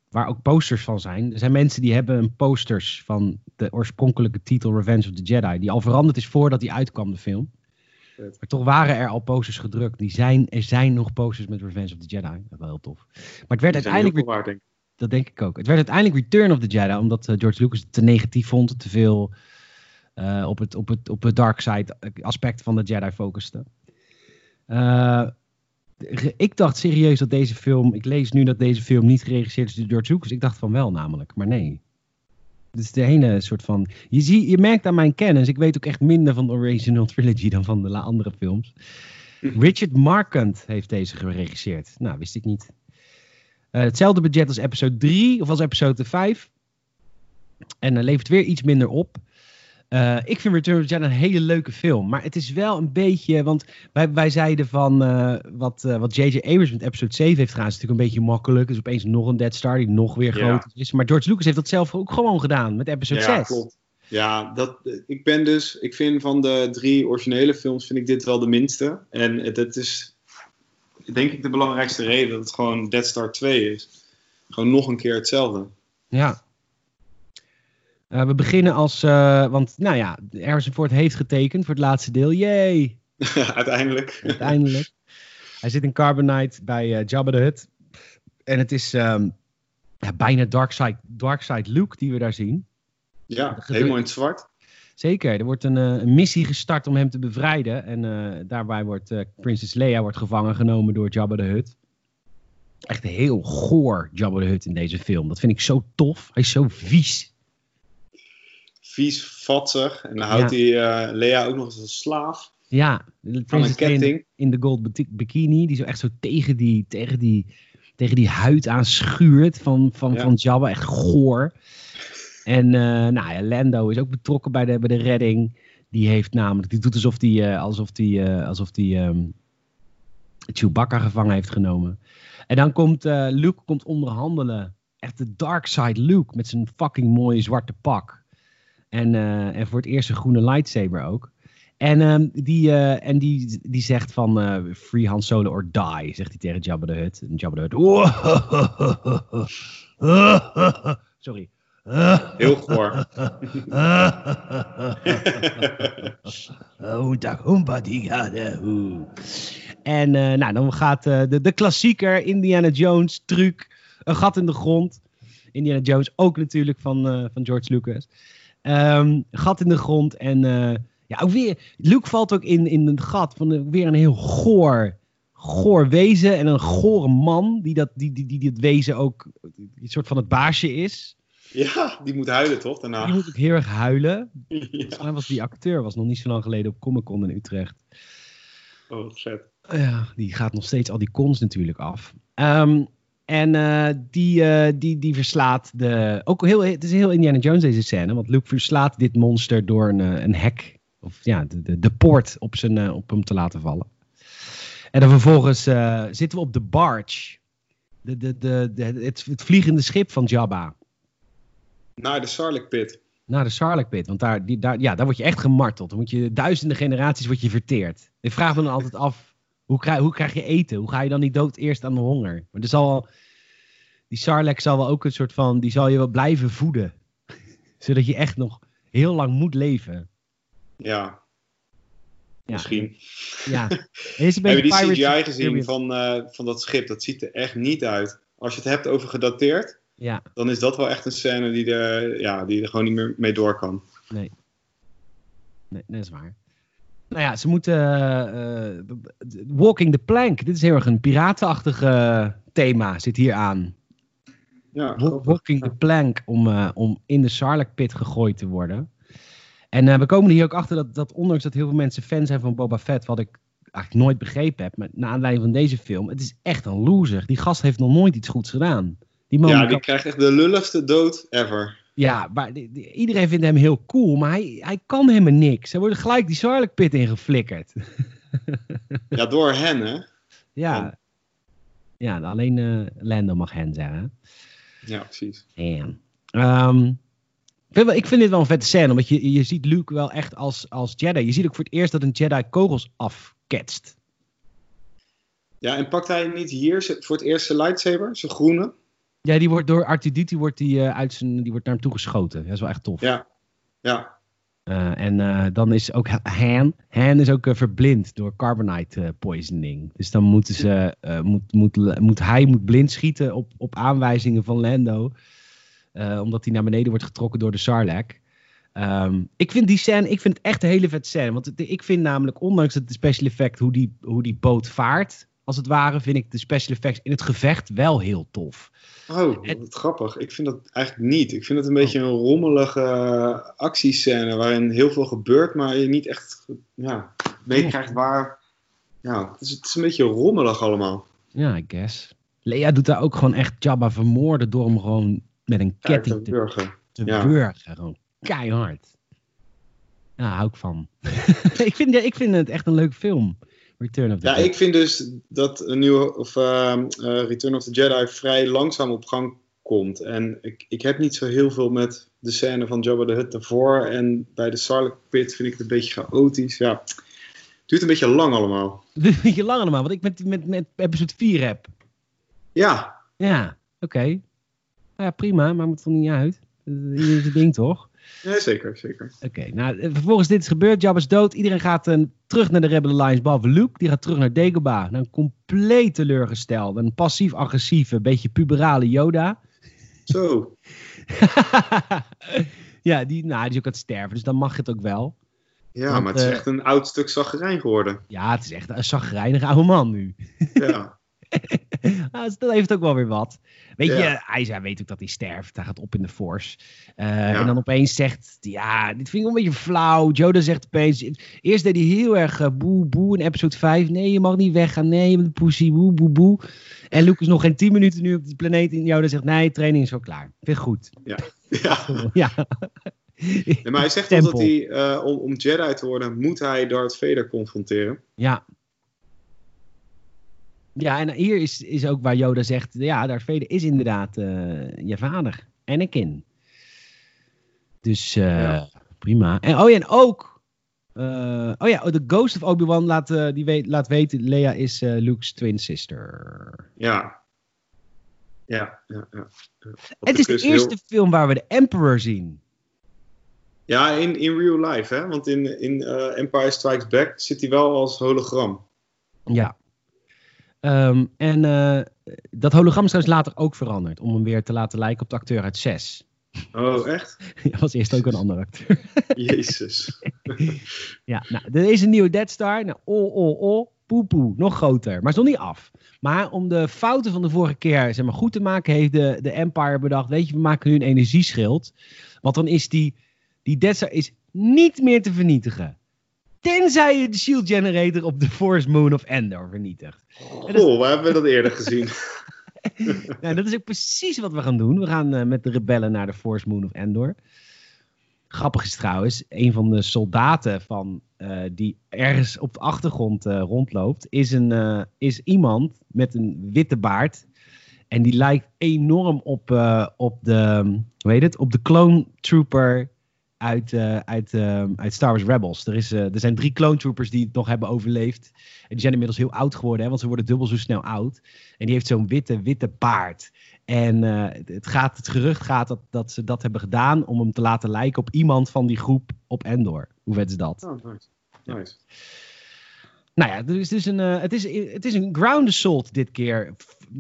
Waar ook posters van zijn. Er zijn mensen die hebben een posters van de oorspronkelijke titel Revenge of the Jedi. Die al veranderd is voordat die uitkwam, de film. Maar toch waren er al posters gedrukt. Die zijn, er zijn nog posters met Revenge of the Jedi. Dat is wel heel tof. Maar het werd uiteindelijk weer denk dat denk ik ook. Het werd uiteindelijk Return of the Jedi, omdat eh, George Lucas het te negatief vond, te veel eh, op, het, op, het, op het dark side aspect van de Jedi focuste. Eh, ik dacht serieus dat deze film, ik lees nu dat deze film niet geregisseerd is door George Lucas. Ik dacht van wel namelijk, maar nee. Het is de ene soort van. Je, zie, je merkt aan mijn kennis, ik weet ook echt minder van de original trilogy dan van de andere films. Richard Marquand heeft deze geregisseerd. Nou, wist ik niet. Eh, hetzelfde budget als episode 3 of als episode 5. En levert weer iets minder op. Eh, ik vind Return of the Jedi een hele leuke film. Maar het is wel een beetje. Want wij, wij zeiden van. eh, wat eh, wat J.J. Abrams met episode 7 heeft gedaan. is natuurlijk een beetje makkelijk. Dus opeens nog een Dead Star die nog weer Ja. groter is. Maar George Lucas heeft dat zelf ook gewoon gedaan. Met episode Ja, 6. klopt. Ja, dat, ik ben dus, ik vind van de drie originele films, vind ik dit wel de minste. En dat is, denk ik, de belangrijkste reden dat het gewoon Dead Star 2 is. Gewoon nog een keer hetzelfde. Ja. Eh, we beginnen als. eh, want nou ja, Harrison Ford heeft getekend voor het laatste deel. Yay! Uiteindelijk. Uiteindelijk. Hij zit in Carbonite bij uh, Jabba the Hutt. En het is ehm, ja, bijna Darkside, Darkside Luke die we daar zien. Ja, helemaal in het zwart. Zeker, er wordt een, een, missie gestart om hem te bevrijden. En daarbij wordt Princess Leia wordt gevangen genomen door Jabba the Hutt echt heel goor, Jabba the Hutt in deze film. Dat vind ik zo tof. Hij is zo vies. Vies, vatzig. En dan houdt hij uh, Lea ook nog eens een slaaf. Ja, van een ketting. In de gold bikini, die zo echt zo tegen die, tegen die, tegen die huid aan schuurt van, van, van Jabba. Echt goor. En uh, nou ja, Lando is ook betrokken bij de, bij de redding. Die heeft namelijk, die doet alsof die, uh, alsof die, uh, alsof die um, Chewbacca gevangen heeft genomen. En dan komt Luke komt onderhandelen. Echt de dark side Luke met zijn fucking mooie zwarte pak. En, uh, en voor het eerst een groene lightsaber ook. En, uh, die, uh, en die, die zegt van Free Han Solo or die, zegt hij tegen Jabba the Hutt. En Jabba the Hutt. Sorry. Heel goor. En uh, nou, dan gaat uh, de, de klassieker Indiana Jones truc, een gat in de grond. Indiana Jones ook natuurlijk van, uh, van George Lucas. Um, gat in de grond en ja, ook weer, Luke valt ook in, in het gat van weer een heel goor, goor wezen en een gore man die dat, die, die, die, het wezen ook een soort van het baasje is. Ja, die moet huilen toch daarna? Die moet ook heel erg huilen. Ja. Volgens mij was die acteur, was nog niet zo lang geleden op Comic Con in Utrecht. Oh, vet. Ja, die gaat nog steeds al die cons natuurlijk af. Um, en uh, die, uh, die, die verslaat de. Ook heel, het is heel Indiana Jones deze scène. Want Luke verslaat dit monster door een, eh, een hek. Of ja, de, de, de poort op, zijn, op hem te laten vallen. En dan vervolgens zitten we op de barge. De, de, de, de, het, het vliegende schip van Jabba. Naar de Sarlacc pit. Naar de Sarlacc pit. Want daar, die, daar, ja, daar word je echt gemarteld. Dan moet je duizenden generaties word je verteerd. Ik vraag me dan altijd af hoe krijg, hoe krijg je eten? Hoe ga je dan niet dood eerst aan de honger? Maar er zal die Sarlacc zal wel ook een soort van, die zal je wel blijven voeden. Zodat je echt nog heel lang moet leven. Ja. ja. Misschien. Ja. Is een Heb je die CGI gezien van, uh, van dat schip? Dat ziet er echt niet uit. Als je het hebt over gedateerd, ja. dan is dat wel echt een scène die er, ja, die er gewoon niet meer mee door kan. Nee. Nee, dat is waar. Nou ja, ze moeten. Uh, walking the plank. Dit is heel erg een piratenachtige thema, zit hier aan. Ja, walking the plank om, uh, om in de Sarlacc pit gegooid te worden. En uh, we komen er hier ook achter dat, dat, ondanks dat heel veel mensen fan zijn van Boba Fett, wat ik eigenlijk nooit begrepen heb, maar na aanleiding van deze film, het is echt een loser. Die gast heeft nog nooit iets goeds gedaan. Die man ja, die krijgt echt de lulligste dood ever. Ja, maar iedereen vindt hem heel cool, maar hij, hij kan helemaal niks. Hij wordt gelijk die Sarlacc pit ingeflikkerd. ja, door hen, hè? Ja. Ja, alleen uh, Lando mag hen zeggen. Ja, precies. Um, ik, vind, ik vind dit wel een vette scène, omdat je, je ziet Luke wel echt als, als Jedi. Je ziet ook voor het eerst dat een Jedi kogels afketst. Ja, en pakt hij niet hier voor het eerst zijn lightsaber, zijn groene? Ja, die wordt door Artuditi wordt die, uh, uit zijn, die wordt naar hem toe geschoten. Dat is wel echt tof. Ja, ja. Uh, en uh, dan is ook Han. Han is ook verblind door carbonite poisoning. Dus dan moeten ze, moet, moet, moet, hij moet blind schieten op, op aanwijzingen van Lando. omdat hij naar beneden wordt getrokken door de Sarlacc. Um, ik vind die scène, ik vind het echt een hele vet scène. Want ik vind namelijk, ondanks het special effect, hoe die, hoe die boot vaart, als het ware, vind ik de special effects in het gevecht wel heel tof. Oh, wat grappig. Ik vind dat eigenlijk niet. Ik vind het een beetje een rommelige actiescène waarin heel veel gebeurt, maar je niet echt ja, meekrijgt waar. Ja, het is, het is een beetje rommelig allemaal. Ja, I guess. Lea doet daar ook gewoon echt Jabba vermoorden door hem gewoon met een ketting te burgen. Te ja. Gewoon keihard. Ja, hou ik van. ik, vind, ik vind het echt een leuke film. Return of the ja, ik vind dus dat een nieuwe of uh, uh, Return of the Jedi vrij langzaam op gang komt. En ik, ik heb niet zo heel veel met de scène van Jabba the Hutt ervoor. En bij de Sarlacc pit vind ik het een beetje chaotisch. Ja, het duurt een beetje lang allemaal. Het duurt een beetje lang allemaal, wat ik met, met, met episode 4 heb. Ja. Ja, oké. Okay. Nou ja, prima, maar het er niet uit. Dat is het ding toch? Ja, zeker, zeker. Oké, nou, eh, vervolgens dit is gebeurd. Jabba is dood. Iedereen gaat uh, terug naar de Rebel Alliance, behalve Luke. Die gaat terug naar Dagobah. Een compleet teleurgesteld. Een passief-agressieve, beetje puberale Yoda. Zo. ja, die, nou, die is ook aan het sterven, dus dan mag het ook wel. Ja, Want, maar het is uh, echt een oud stuk zagrijn geworden. Ja, het is echt een zagrijnige oude man nu. ja. nou, dat heeft ook wel weer wat. Weet ja. je, weet ook dat hij sterft. Hij gaat op in de Force. Uh, ja. En dan opeens zegt, ja, dit vind ik een beetje flauw. Joda zegt opeens, eerst deed hij heel erg uh, boe boe in episode 5. Nee, je mag niet weggaan. Nee, je bent pussy, boe boe boe. En Luke is nog geen 10 minuten nu op de planeet. En Joda zegt, nee, training is wel klaar. Vind ik goed. Ja. Ja. ja. Nee, maar hij zegt dat hij, uh, om, om Jedi te worden, moet hij Darth Vader confronteren. Ja. Ja, en hier is, is ook waar Yoda zegt, ja, Darth Vader is inderdaad uh, je vader, Anakin. Dus ja. prima. En, oh ja, en ook, uh, oh ja, de Ghost of Obi-Wan laat, die weet, laat weten, Leia is Luke's twin sister. Ja. Ja, ja, ja. Het is de eerste heel... film waar we de Emperor zien. Ja, in, in real life, hè? Want in, in Empire Strikes Back zit hij wel als hologram. Ja. Um, en uh, dat hologram is trouwens later ook veranderd. Om hem weer te laten lijken op de acteur uit 6. Oh, echt? ja, was eerst ook een andere acteur. Jezus. ja, nou, er is een nieuwe Dead Star. Nou, oh, oh, oh, poe, poe. Nog groter. Maar is nog niet af. Maar om de fouten van de vorige keer zeg maar, goed te maken, heeft de, de Empire bedacht: weet je, we maken nu een energieschild. Want dan is die, die Dead Star is niet meer te vernietigen. Tenzij je de shield generator op de Force Moon of Endor vernietigt. Oh, waar hebben we dat eerder gezien? nou, dat is ook precies wat we gaan doen. We gaan uh, met de rebellen naar de Force Moon of Endor. Grappig is trouwens, een van de soldaten van, uh, die ergens op de achtergrond uh, rondloopt, is, een, is iemand met een witte baard. En die lijkt enorm op, op de, hoe heet het, op de clone trooper uit, uh, uit, uh, uit Star Wars Rebels. Er, is, uh, er zijn drie clone troopers die het nog hebben overleefd. En die zijn inmiddels heel oud geworden, hè, want ze worden dubbel zo snel oud. En die heeft zo'n witte, witte baard. En het, gaat, het gerucht gaat dat, dat ze dat hebben gedaan om hem te laten lijken op iemand van die groep op Endor. Hoe vet is dat? Oh, nice. nice. Nou ja, dus, dus een, het, is, het is een ground assault dit keer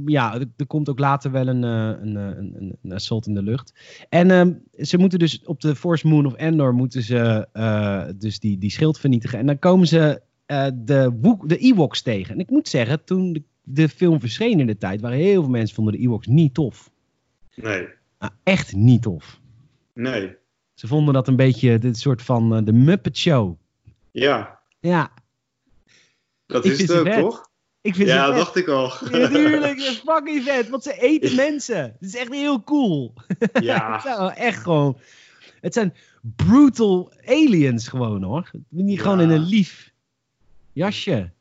ja, er, komt ook later wel een, een, een, een, assault in de lucht. En um, ze moeten dus op de Force Moon of Endor moeten ze uh, dus die, die schild vernietigen. En dan komen ze uh, de, de Ewoks tegen. En ik moet zeggen, toen de, de, film verscheen in de tijd, waren heel veel mensen vonden de Ewoks niet tof. Nee. Nou, echt niet tof. Nee. Ze vonden dat een beetje dit soort van de Muppet Show. Ja. Ja. Dat is het ook, toch? Ik vind ja, dat dacht ik al. Natuurlijk, is fucking vet, want ze eten mensen. Het is echt heel cool. Ja. het zijn echt gewoon... Het zijn brutal aliens gewoon, hoor. Niet ja. gewoon in een lief jasje.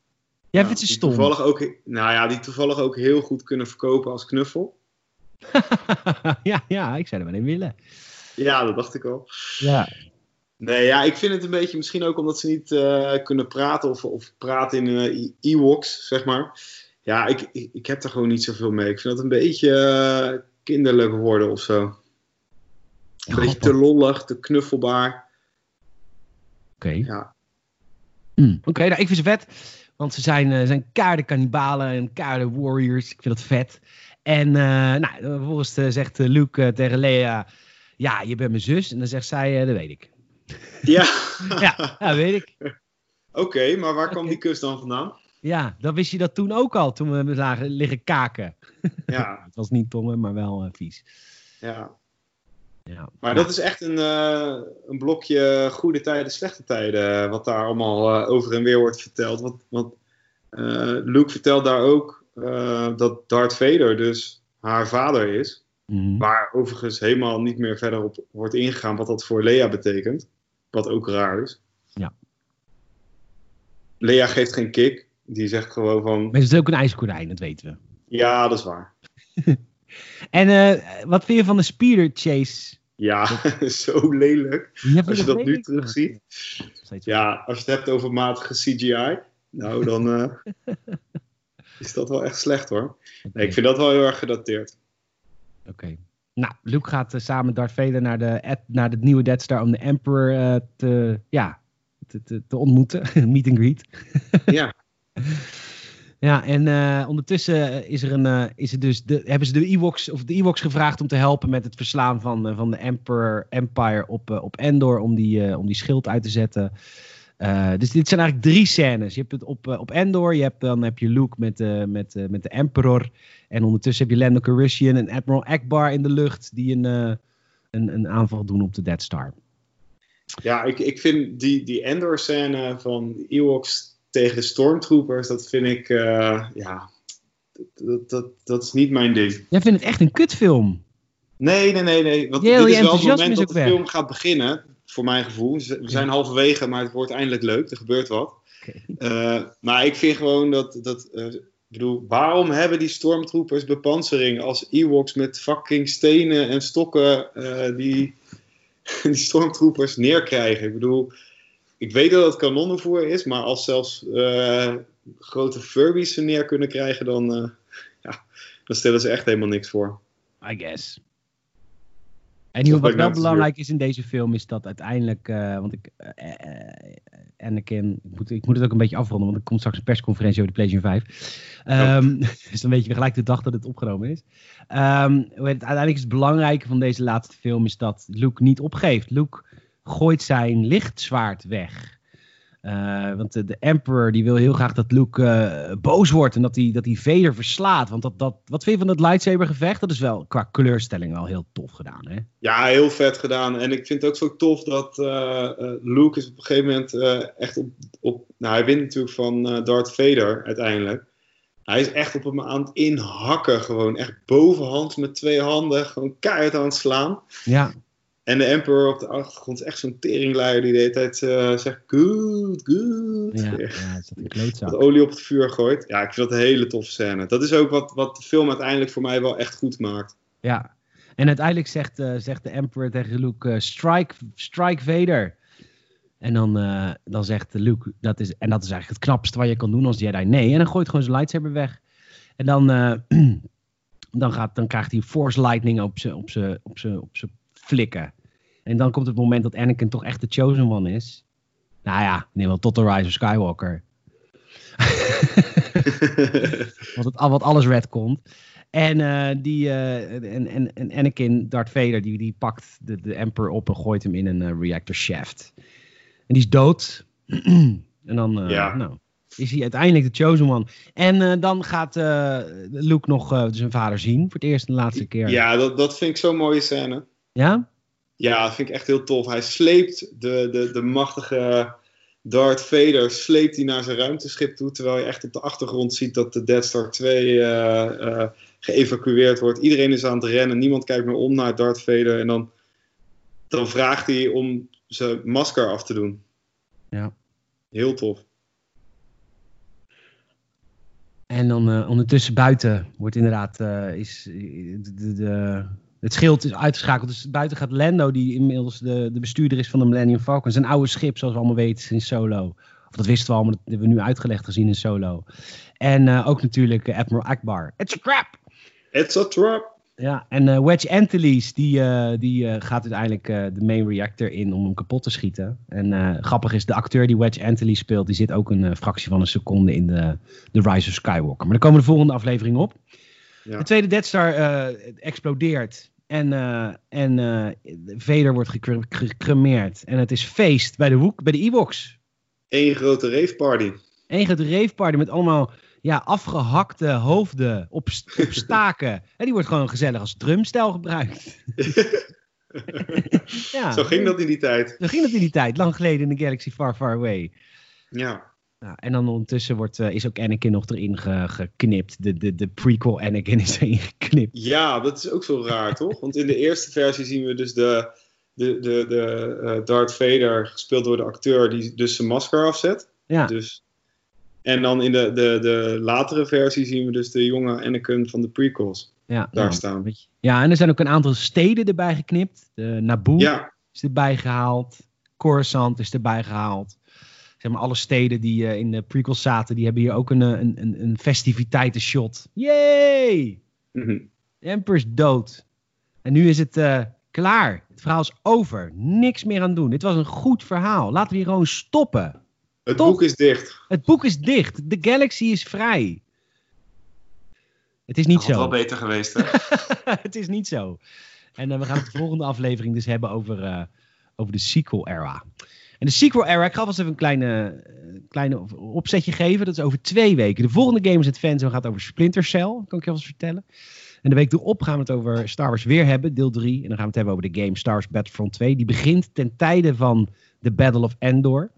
Jij vindt ze stom. Toevallig ook, nou ja, die toevallig ook heel goed kunnen verkopen als knuffel. ja, ja, ik zou er wel in willen. Ja, dat dacht ik al. Ja. Nee, ja, ik vind het een beetje misschien ook omdat ze niet uh, kunnen praten of, of praten in uh, Ewoks, zeg maar. Ja, ik, ik, ik, heb er gewoon niet zoveel mee. Ik vind dat een beetje uh, kinderlijk worden of zo. Een beetje te lollig, te knuffelbaar. Oké. Okay. Ja. Mm, Oké, okay, nou, ik vind ze vet. Want ze zijn, zijn kaarde kannibalen en kaarde warriors. Ik vind dat vet. En nou, vervolgens zegt Luke tegen Leia... Ja, je bent mijn zus. En dan zegt zij, dat weet ik. Ja. ja, ja, weet ik. Oké, okay, maar waar kwam die kus dan vandaan? Ja, dan wist je dat toen ook al, toen we zagen liggen kaken. Ja. het was niet tongen, maar wel uh, vies. Ja. ja. Maar dat is echt een, uh, een blokje goede tijden, slechte tijden, wat daar allemaal uh, over en weer wordt verteld. Want, want Luke vertelt daar ook dat Darth Vader dus haar vader is. Mm -hmm. Waar overigens helemaal niet meer verder op wordt ingegaan wat dat voor Lea betekent. Wat ook raar is. Ja. Lea geeft geen kick. Die zegt gewoon van... Maar het is ook een ijskonijn, dat weten we. Ja, dat is waar. en uh, wat vind je van de speeder chase? Ja, zo lelijk. Als je dat nu terugziet. Ja, als je het hebt over matige CGI. Nou, dan uh, is dat wel echt slecht hoor. Nee, ik vind dat wel heel erg gedateerd. Oké. Okay. Nou, Luke gaat eh, samen met Darth Vader naar de, naar de nieuwe Death Star om de Emperor eh, te, ja, te, te, te ontmoeten. Meet and greet. Ja. Ja, en eh, ondertussen is er een, is er dus de, hebben ze de Ewoks, of de Ewoks gevraagd om te helpen met het verslaan van, van de Emperor Empire op, op Endor, om die, om die schild uit te zetten. Eh, dus dit zijn eigenlijk drie scènes. Je hebt het op, eh, op Endor, je hebt, dan heb je Luke met, eh, met, met de Emperor. En ondertussen heb je Lando Calrissian en Admiral Akbar in de lucht, die een, een, een aanval doen op de Death Star. Ja, ik, ik vind die, die Endor-scène van Ewoks tegen de Stormtroopers, dat vind ik, ja, dat, dat, dat, is niet mijn ding. Jij vindt het echt een kutfilm. Nee, nee, nee, nee. Want dit is wel het moment dat de weg. film gaat beginnen, voor mijn gevoel. We zijn halverwege, maar het wordt eindelijk leuk. Er gebeurt wat. Eh, maar ik vind gewoon dat, dat eh, ik bedoel, waarom hebben die stormtroopers bepansering als Ewoks met fucking stenen en stokken eh, die, die stormtroopers neerkrijgen? Ik bedoel, ik weet dat het kanonnenvoer is, maar als zelfs grote Furbies ze neer kunnen krijgen, dan, ja, dan stellen ze echt helemaal niks voor. I guess. En wat ik wel belangrijk is in deze film is dat uiteindelijk, eh, want ik, eh, Anakin, ik moet, ik moet het ook een beetje afronden, want er komt straks een persconferentie over de PlayStation 5. Ehm, dus dan weet je weer gelijk de dag dat het opgenomen is. Ehm, uiteindelijk is het belangrijke van deze laatste film is dat Luke niet opgeeft. Luke gooit zijn lichtzwaard weg. Eh, want de, de Emperor die wil heel graag dat Luke eh, boos wordt en dat hij, dat Vader verslaat. Want dat, dat, wat vind je van het lightsaber gevecht? Dat is wel qua kleurstelling wel heel tof gedaan, hè? Ja, heel vet gedaan. En ik vind het ook zo tof dat eh, Luke is op een gegeven moment echt op, op... Nou, hij wint natuurlijk van Darth Vader uiteindelijk. Hij is echt op hem aan het inhakken gewoon. Echt bovenhands met twee handen. Gewoon keihard aan het slaan. Ja, En de Emperor op de achtergrond is echt zo'n teringleier die de hele tijd eh, zegt... Good, good. ja, is dat. Wat olie op het vuur gooit. Ja, ik vind dat een hele toffe scène. Dat is ook wat, wat de film uiteindelijk voor mij wel echt goed maakt. Ja. En uiteindelijk zegt, eh, zegt de Emperor tegen Luke, eh, strike, strike Vader. En dan, dan zegt Luke, dat is, en dat is eigenlijk het knapste wat je kan doen als Jedi. Nee, en dan gooit gewoon zijn lightsaber weg. En dan, dan, gaat, dan krijgt hij Force Lightning op zijn op op op flikken. En dan komt het moment dat Anakin toch echt de Chosen One is. Nou ja, neem wel tot de Rise of Skywalker. wat, het, wat alles red komt. En, eh, die, eh, en, en, en Anakin, Darth Vader, die, die pakt de, de Emperor op en gooit hem in een eh, reactor shaft. En die is dood. en dan Ja. nou, is hij uiteindelijk de Chosen One. En dan gaat Luke nog zijn vader zien. Voor het eerst en de laatste keer. Ja, dat, dat vind ik zo'n mooie scène. Ja? Ja, dat vind ik echt heel tof. Hij sleept de, de, de machtige Darth Vader sleept hij naar zijn ruimteschip toe. Terwijl je echt op de achtergrond ziet dat de Death Star 2 eh, eh, geëvacueerd wordt. Iedereen is aan het rennen. Niemand kijkt meer om naar Darth Vader. En dan, dan vraagt hij om zijn masker af te doen. Ja. Heel tof. En dan eh, ondertussen buiten wordt inderdaad eh, is, de, de- het schild is uitgeschakeld. Dus buiten gaat Lando, die inmiddels de, de bestuurder is van de Millennium Falcon. Zijn oude schip, zoals we allemaal weten, in Solo. Of dat wisten we al, maar dat hebben we nu uitgelegd gezien in Solo. En eh, ook natuurlijk eh, Admiral Akbar. It's a trap! It's a trap. Ja, en eh, Wedge Antilles, die, die gaat uiteindelijk de main reactor in om hem kapot te schieten. En grappig is, de acteur die Wedge Antilles speelt, die zit ook een fractie van een seconde in de, de Rise of Skywalker. Maar daar komen de volgende aflevering op. Ja. De tweede Death Star explodeert. En, eh, en eh, Vader wordt gecre- gecremeerd. En het is feest bij de, Wook, bij de Ewoks. Eén grote rave party. Eén grote raveparty met allemaal ja, afgehakte hoofden op, op staken. En die wordt gewoon gezellig als drumstel gebruikt. ja, Zo ging dat in die tijd. Zo ging dat in die tijd, lang geleden in de Galaxy Far Far Away. Ja. Nou, en dan ondertussen wordt, eh, is ook Anakin nog erin ge- geknipt. De, de, de prequel Anakin is erin geknipt. Ja, dat is ook zo raar, toch? Want in de eerste versie zien we dus de, de, de, de eh, Darth Vader, gespeeld door de acteur, die dus zijn masker afzet. Ja, Dus, en dan in de, de, de latere versie zien we dus de jonge Anakin van de prequels ja, daar nou, staan. weet je. ja, en er zijn ook een aantal steden erbij geknipt. De Naboo Ja, is erbij gehaald. Coruscant is erbij gehaald. Zeg maar, alle steden die eh, in de prequels zaten, die hebben hier ook een, eh, een, een, een festiviteitenshot. Yay! mhm. De Emperor is dood. En nu is het uh, klaar. Het verhaal is over. Niks meer aan doen. Dit was een goed verhaal. Laten we hier gewoon stoppen. Het boek is dicht. Het boek is dicht. De Galaxy is vrij. Het is niet Dat zo. had wel beter geweest, hè? het is niet zo. En uh, we gaan het de volgende aflevering dus hebben over, uh, over de sequel era. En de sequel era, ik ga vast even een kleine, kleine opzetje geven. Dat is over twee weken. De volgende Games Advance gaat over Splinter Cell, kan ik je alvast vertellen. En de week erop gaan we het over Star Wars weer hebben, deel 3. En dan gaan we het hebben over de game Star Wars Battlefront 2. Die begint ten tijde van de Battle of Endor.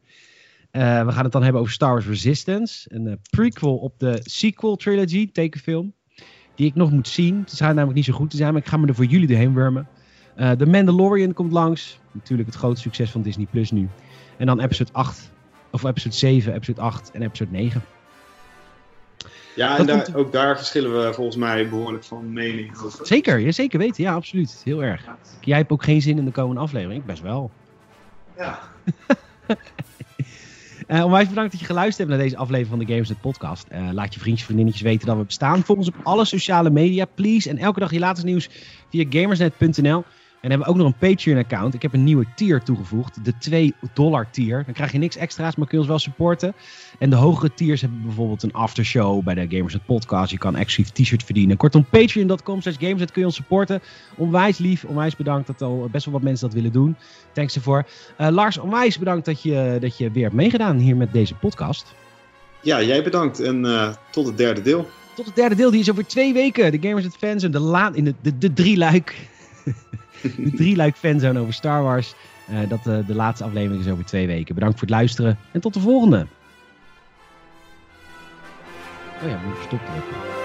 Uh, we gaan het dan hebben over Star Wars Resistance. Een uh, prequel op de sequel trilogy, tekenfilm. Die ik nog moet zien. Het schijnt namelijk niet zo goed te zijn, maar ik ga me er voor jullie doorheen wurmen. Uh, The Mandalorian komt langs. Natuurlijk het grote succes van Disney Plus nu. En dan episode 8, of episode 7, episode 8 en episode 9. Ja, en daar, ook daar verschillen we volgens mij behoorlijk van mening over. Zeker, ja, zeker weten. Ja, absoluut. Heel erg. Jij hebt ook geen zin in de komende aflevering. Ik best wel. Ja. Uh, onwijs bedankt dat je geluisterd hebt naar deze aflevering van de Gamersnet podcast. Uh, laat je vriendjes, vriendinnetjes weten dat we bestaan. Volg ons op alle sociale media, please. En elke dag je laatste nieuws via gamersnet.nl. En hebben we ook nog een Patreon-account. Ik heb een nieuwe tier toegevoegd. De 2 dollar tier. Dan krijg je niks extra's, maar kun je ons wel supporten. En de hogere tiers hebben bijvoorbeeld een aftershow bij de Gamersnet podcast. Je kan exclusief t-shirt verdienen. Kortom, patreon.com slash gamersnet kun je ons supporten. Onwijs lief, onwijs bedankt dat al best wel wat mensen dat willen doen. Thanks ervoor. Uh, Lars, onwijs bedankt dat je, dat je weer hebt meegedaan hier met deze podcast. Ja, jij bedankt. En uh, tot het derde deel. Tot het derde deel, die is over twee weken. De Gamersnet fans en de, la in de, de, de drie luik. de drie luik fanzone over Star Wars. Uh, dat uh, de laatste aflevering is over twee weken. Bedankt voor het luisteren en tot de volgende. Oh ja, moet ik.